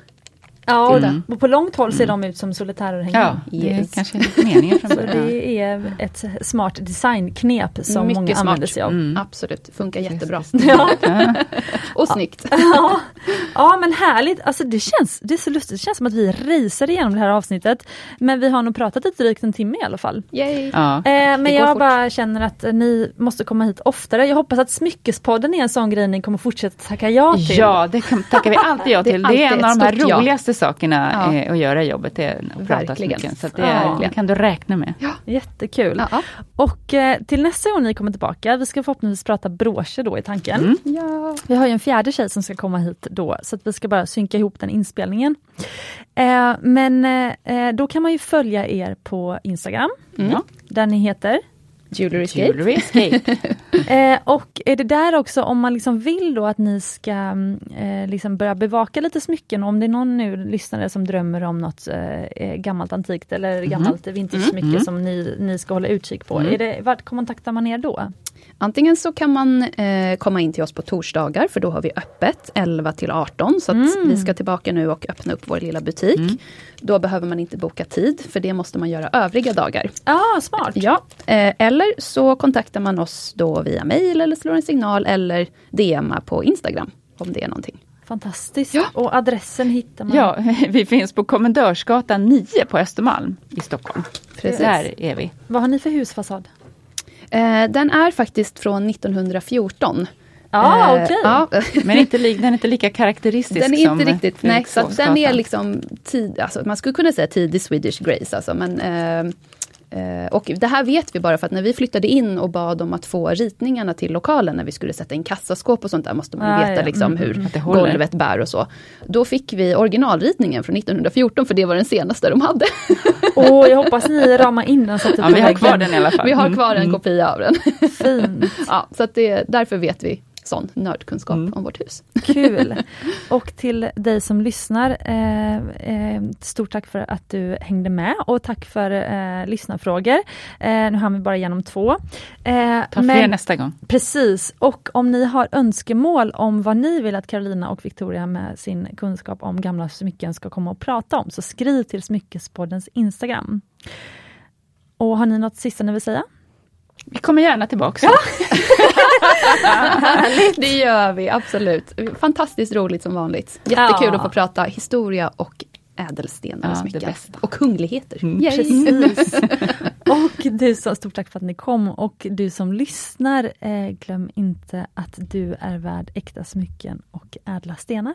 Ja, och, Mm. och på långt håll ser de ut som solitärörhängen. Ja, det Yes. är kanske meningen från Så början. det är ett smart designknep som Mycket många smart. använder sig av. Mm. Absolut, funkar jättebra. Ja. Och snyggt. Ja, ja men härligt, alltså det känns, det är så lustigt, det känns som att vi racear igenom det här avsnittet. Men vi har nog pratat lite drygt en timme i alla fall. Yay. Ja. Eh, men jag fort. bara känner att ni måste komma hit oftare. Jag hoppas att Smyckespodden är en sån grej ni kommer fortsätta tacka ja till. Ja, det kan, tackar vi alltid ja Det är till. Det är en av de här ett ja. sakerna Ja. eh, att göra jobbet. Det är att prata Verkligen. smycken. Så det, Ja. är, det kan du räkna med. Jättekul. Ja. Och eh, till nästa gång ni kommer tillbaka, vi ska förhoppningsvis prata broscher då i tanken. Mm. Ja. Vi har ju en fjärde tjej som ska komma hit då, så att vi ska bara synka ihop den inspelningen. Eh, men då kan man ju följa er på Instagram, Mm. Ja. där ni heter. Jewelry Escape. Jewelry Escape. Eh, och är det där också om man liksom vill då att ni ska mm, eh, liksom börja bevaka lite smycken, om det är någon nu lyssnare som drömmer om något eh, gammalt antikt eller gammalt vintage-smycke Mm. som ni, ni ska hålla utkik på. Mm. Är det, vart kontaktar man er då? Antingen så kan man eh, komma in till oss på torsdagar, för då har vi öppet 11 till 18. Så att Mm. vi ska tillbaka nu och öppna upp vår lilla butik. Mm. Då behöver man inte boka tid, för det måste man göra övriga dagar. Ja, ah, smart! Ja, eh, eller så kontaktar man oss då via mail eller slår en signal eller DMa på Instagram. Om det är någonting. Fantastiskt! Ja. Och adressen hittar man? Ja, vi finns på Kommendörsgatan 9 på Östermalm i Stockholm. Precis. Där är vi. Vad har ni för husfasad? Eh, den är faktiskt från 1914. Ah, Eh, okej. ja. Men inte li, den är inte lika karaktäristisk Den är som inte riktigt, nej, så den är liksom tid, alltså, man skulle kunna säga tidig Swedish Grace alltså, men eh, eh, och det här vet vi bara för att när vi flyttade in och bad om att få ritningarna till lokalen när vi skulle sätta in kassaskåp och sånt där måste man Ah, veta ja. liksom Mm, hur det håller. golvet bär och så. Då fick vi originalritningen från 1914 för det var den senaste de hade. Åh, jag hoppas ni ramar in den så att Ja, vi har kvar den i alla fall. Vi har Mm. kvar en kopia av den. Fint. ja, så att det, därför vet vi sån nördkunskap Mm. om vårt hus. Kul! Och till dig som lyssnar, eh, eh, stort tack för att du hängde med och tack för eh, lyssnarfrågor. Eh, nu hann vi bara igenom två. Eh, Ta fler nästa gång. Precis, och om ni har önskemål om vad ni vill att Carolina och Victoria med sin kunskap om gamla smycken ska komma och prata om, så skriv till Smyckespoddens Instagram. Och har ni något sista ni vill säga? Vi kommer gärna tillbaks. Det gör vi, absolut. Fantastiskt roligt som vanligt. Jättekul Ja. att få prata historia och ädelstenar och Ja, smycken. bästa. Och kungligheter. Mm. Yay. Precis. Och du som, stort tack för att ni kom och du som lyssnar, eh, glöm inte att du är värd äkta smycken och ädla stenar.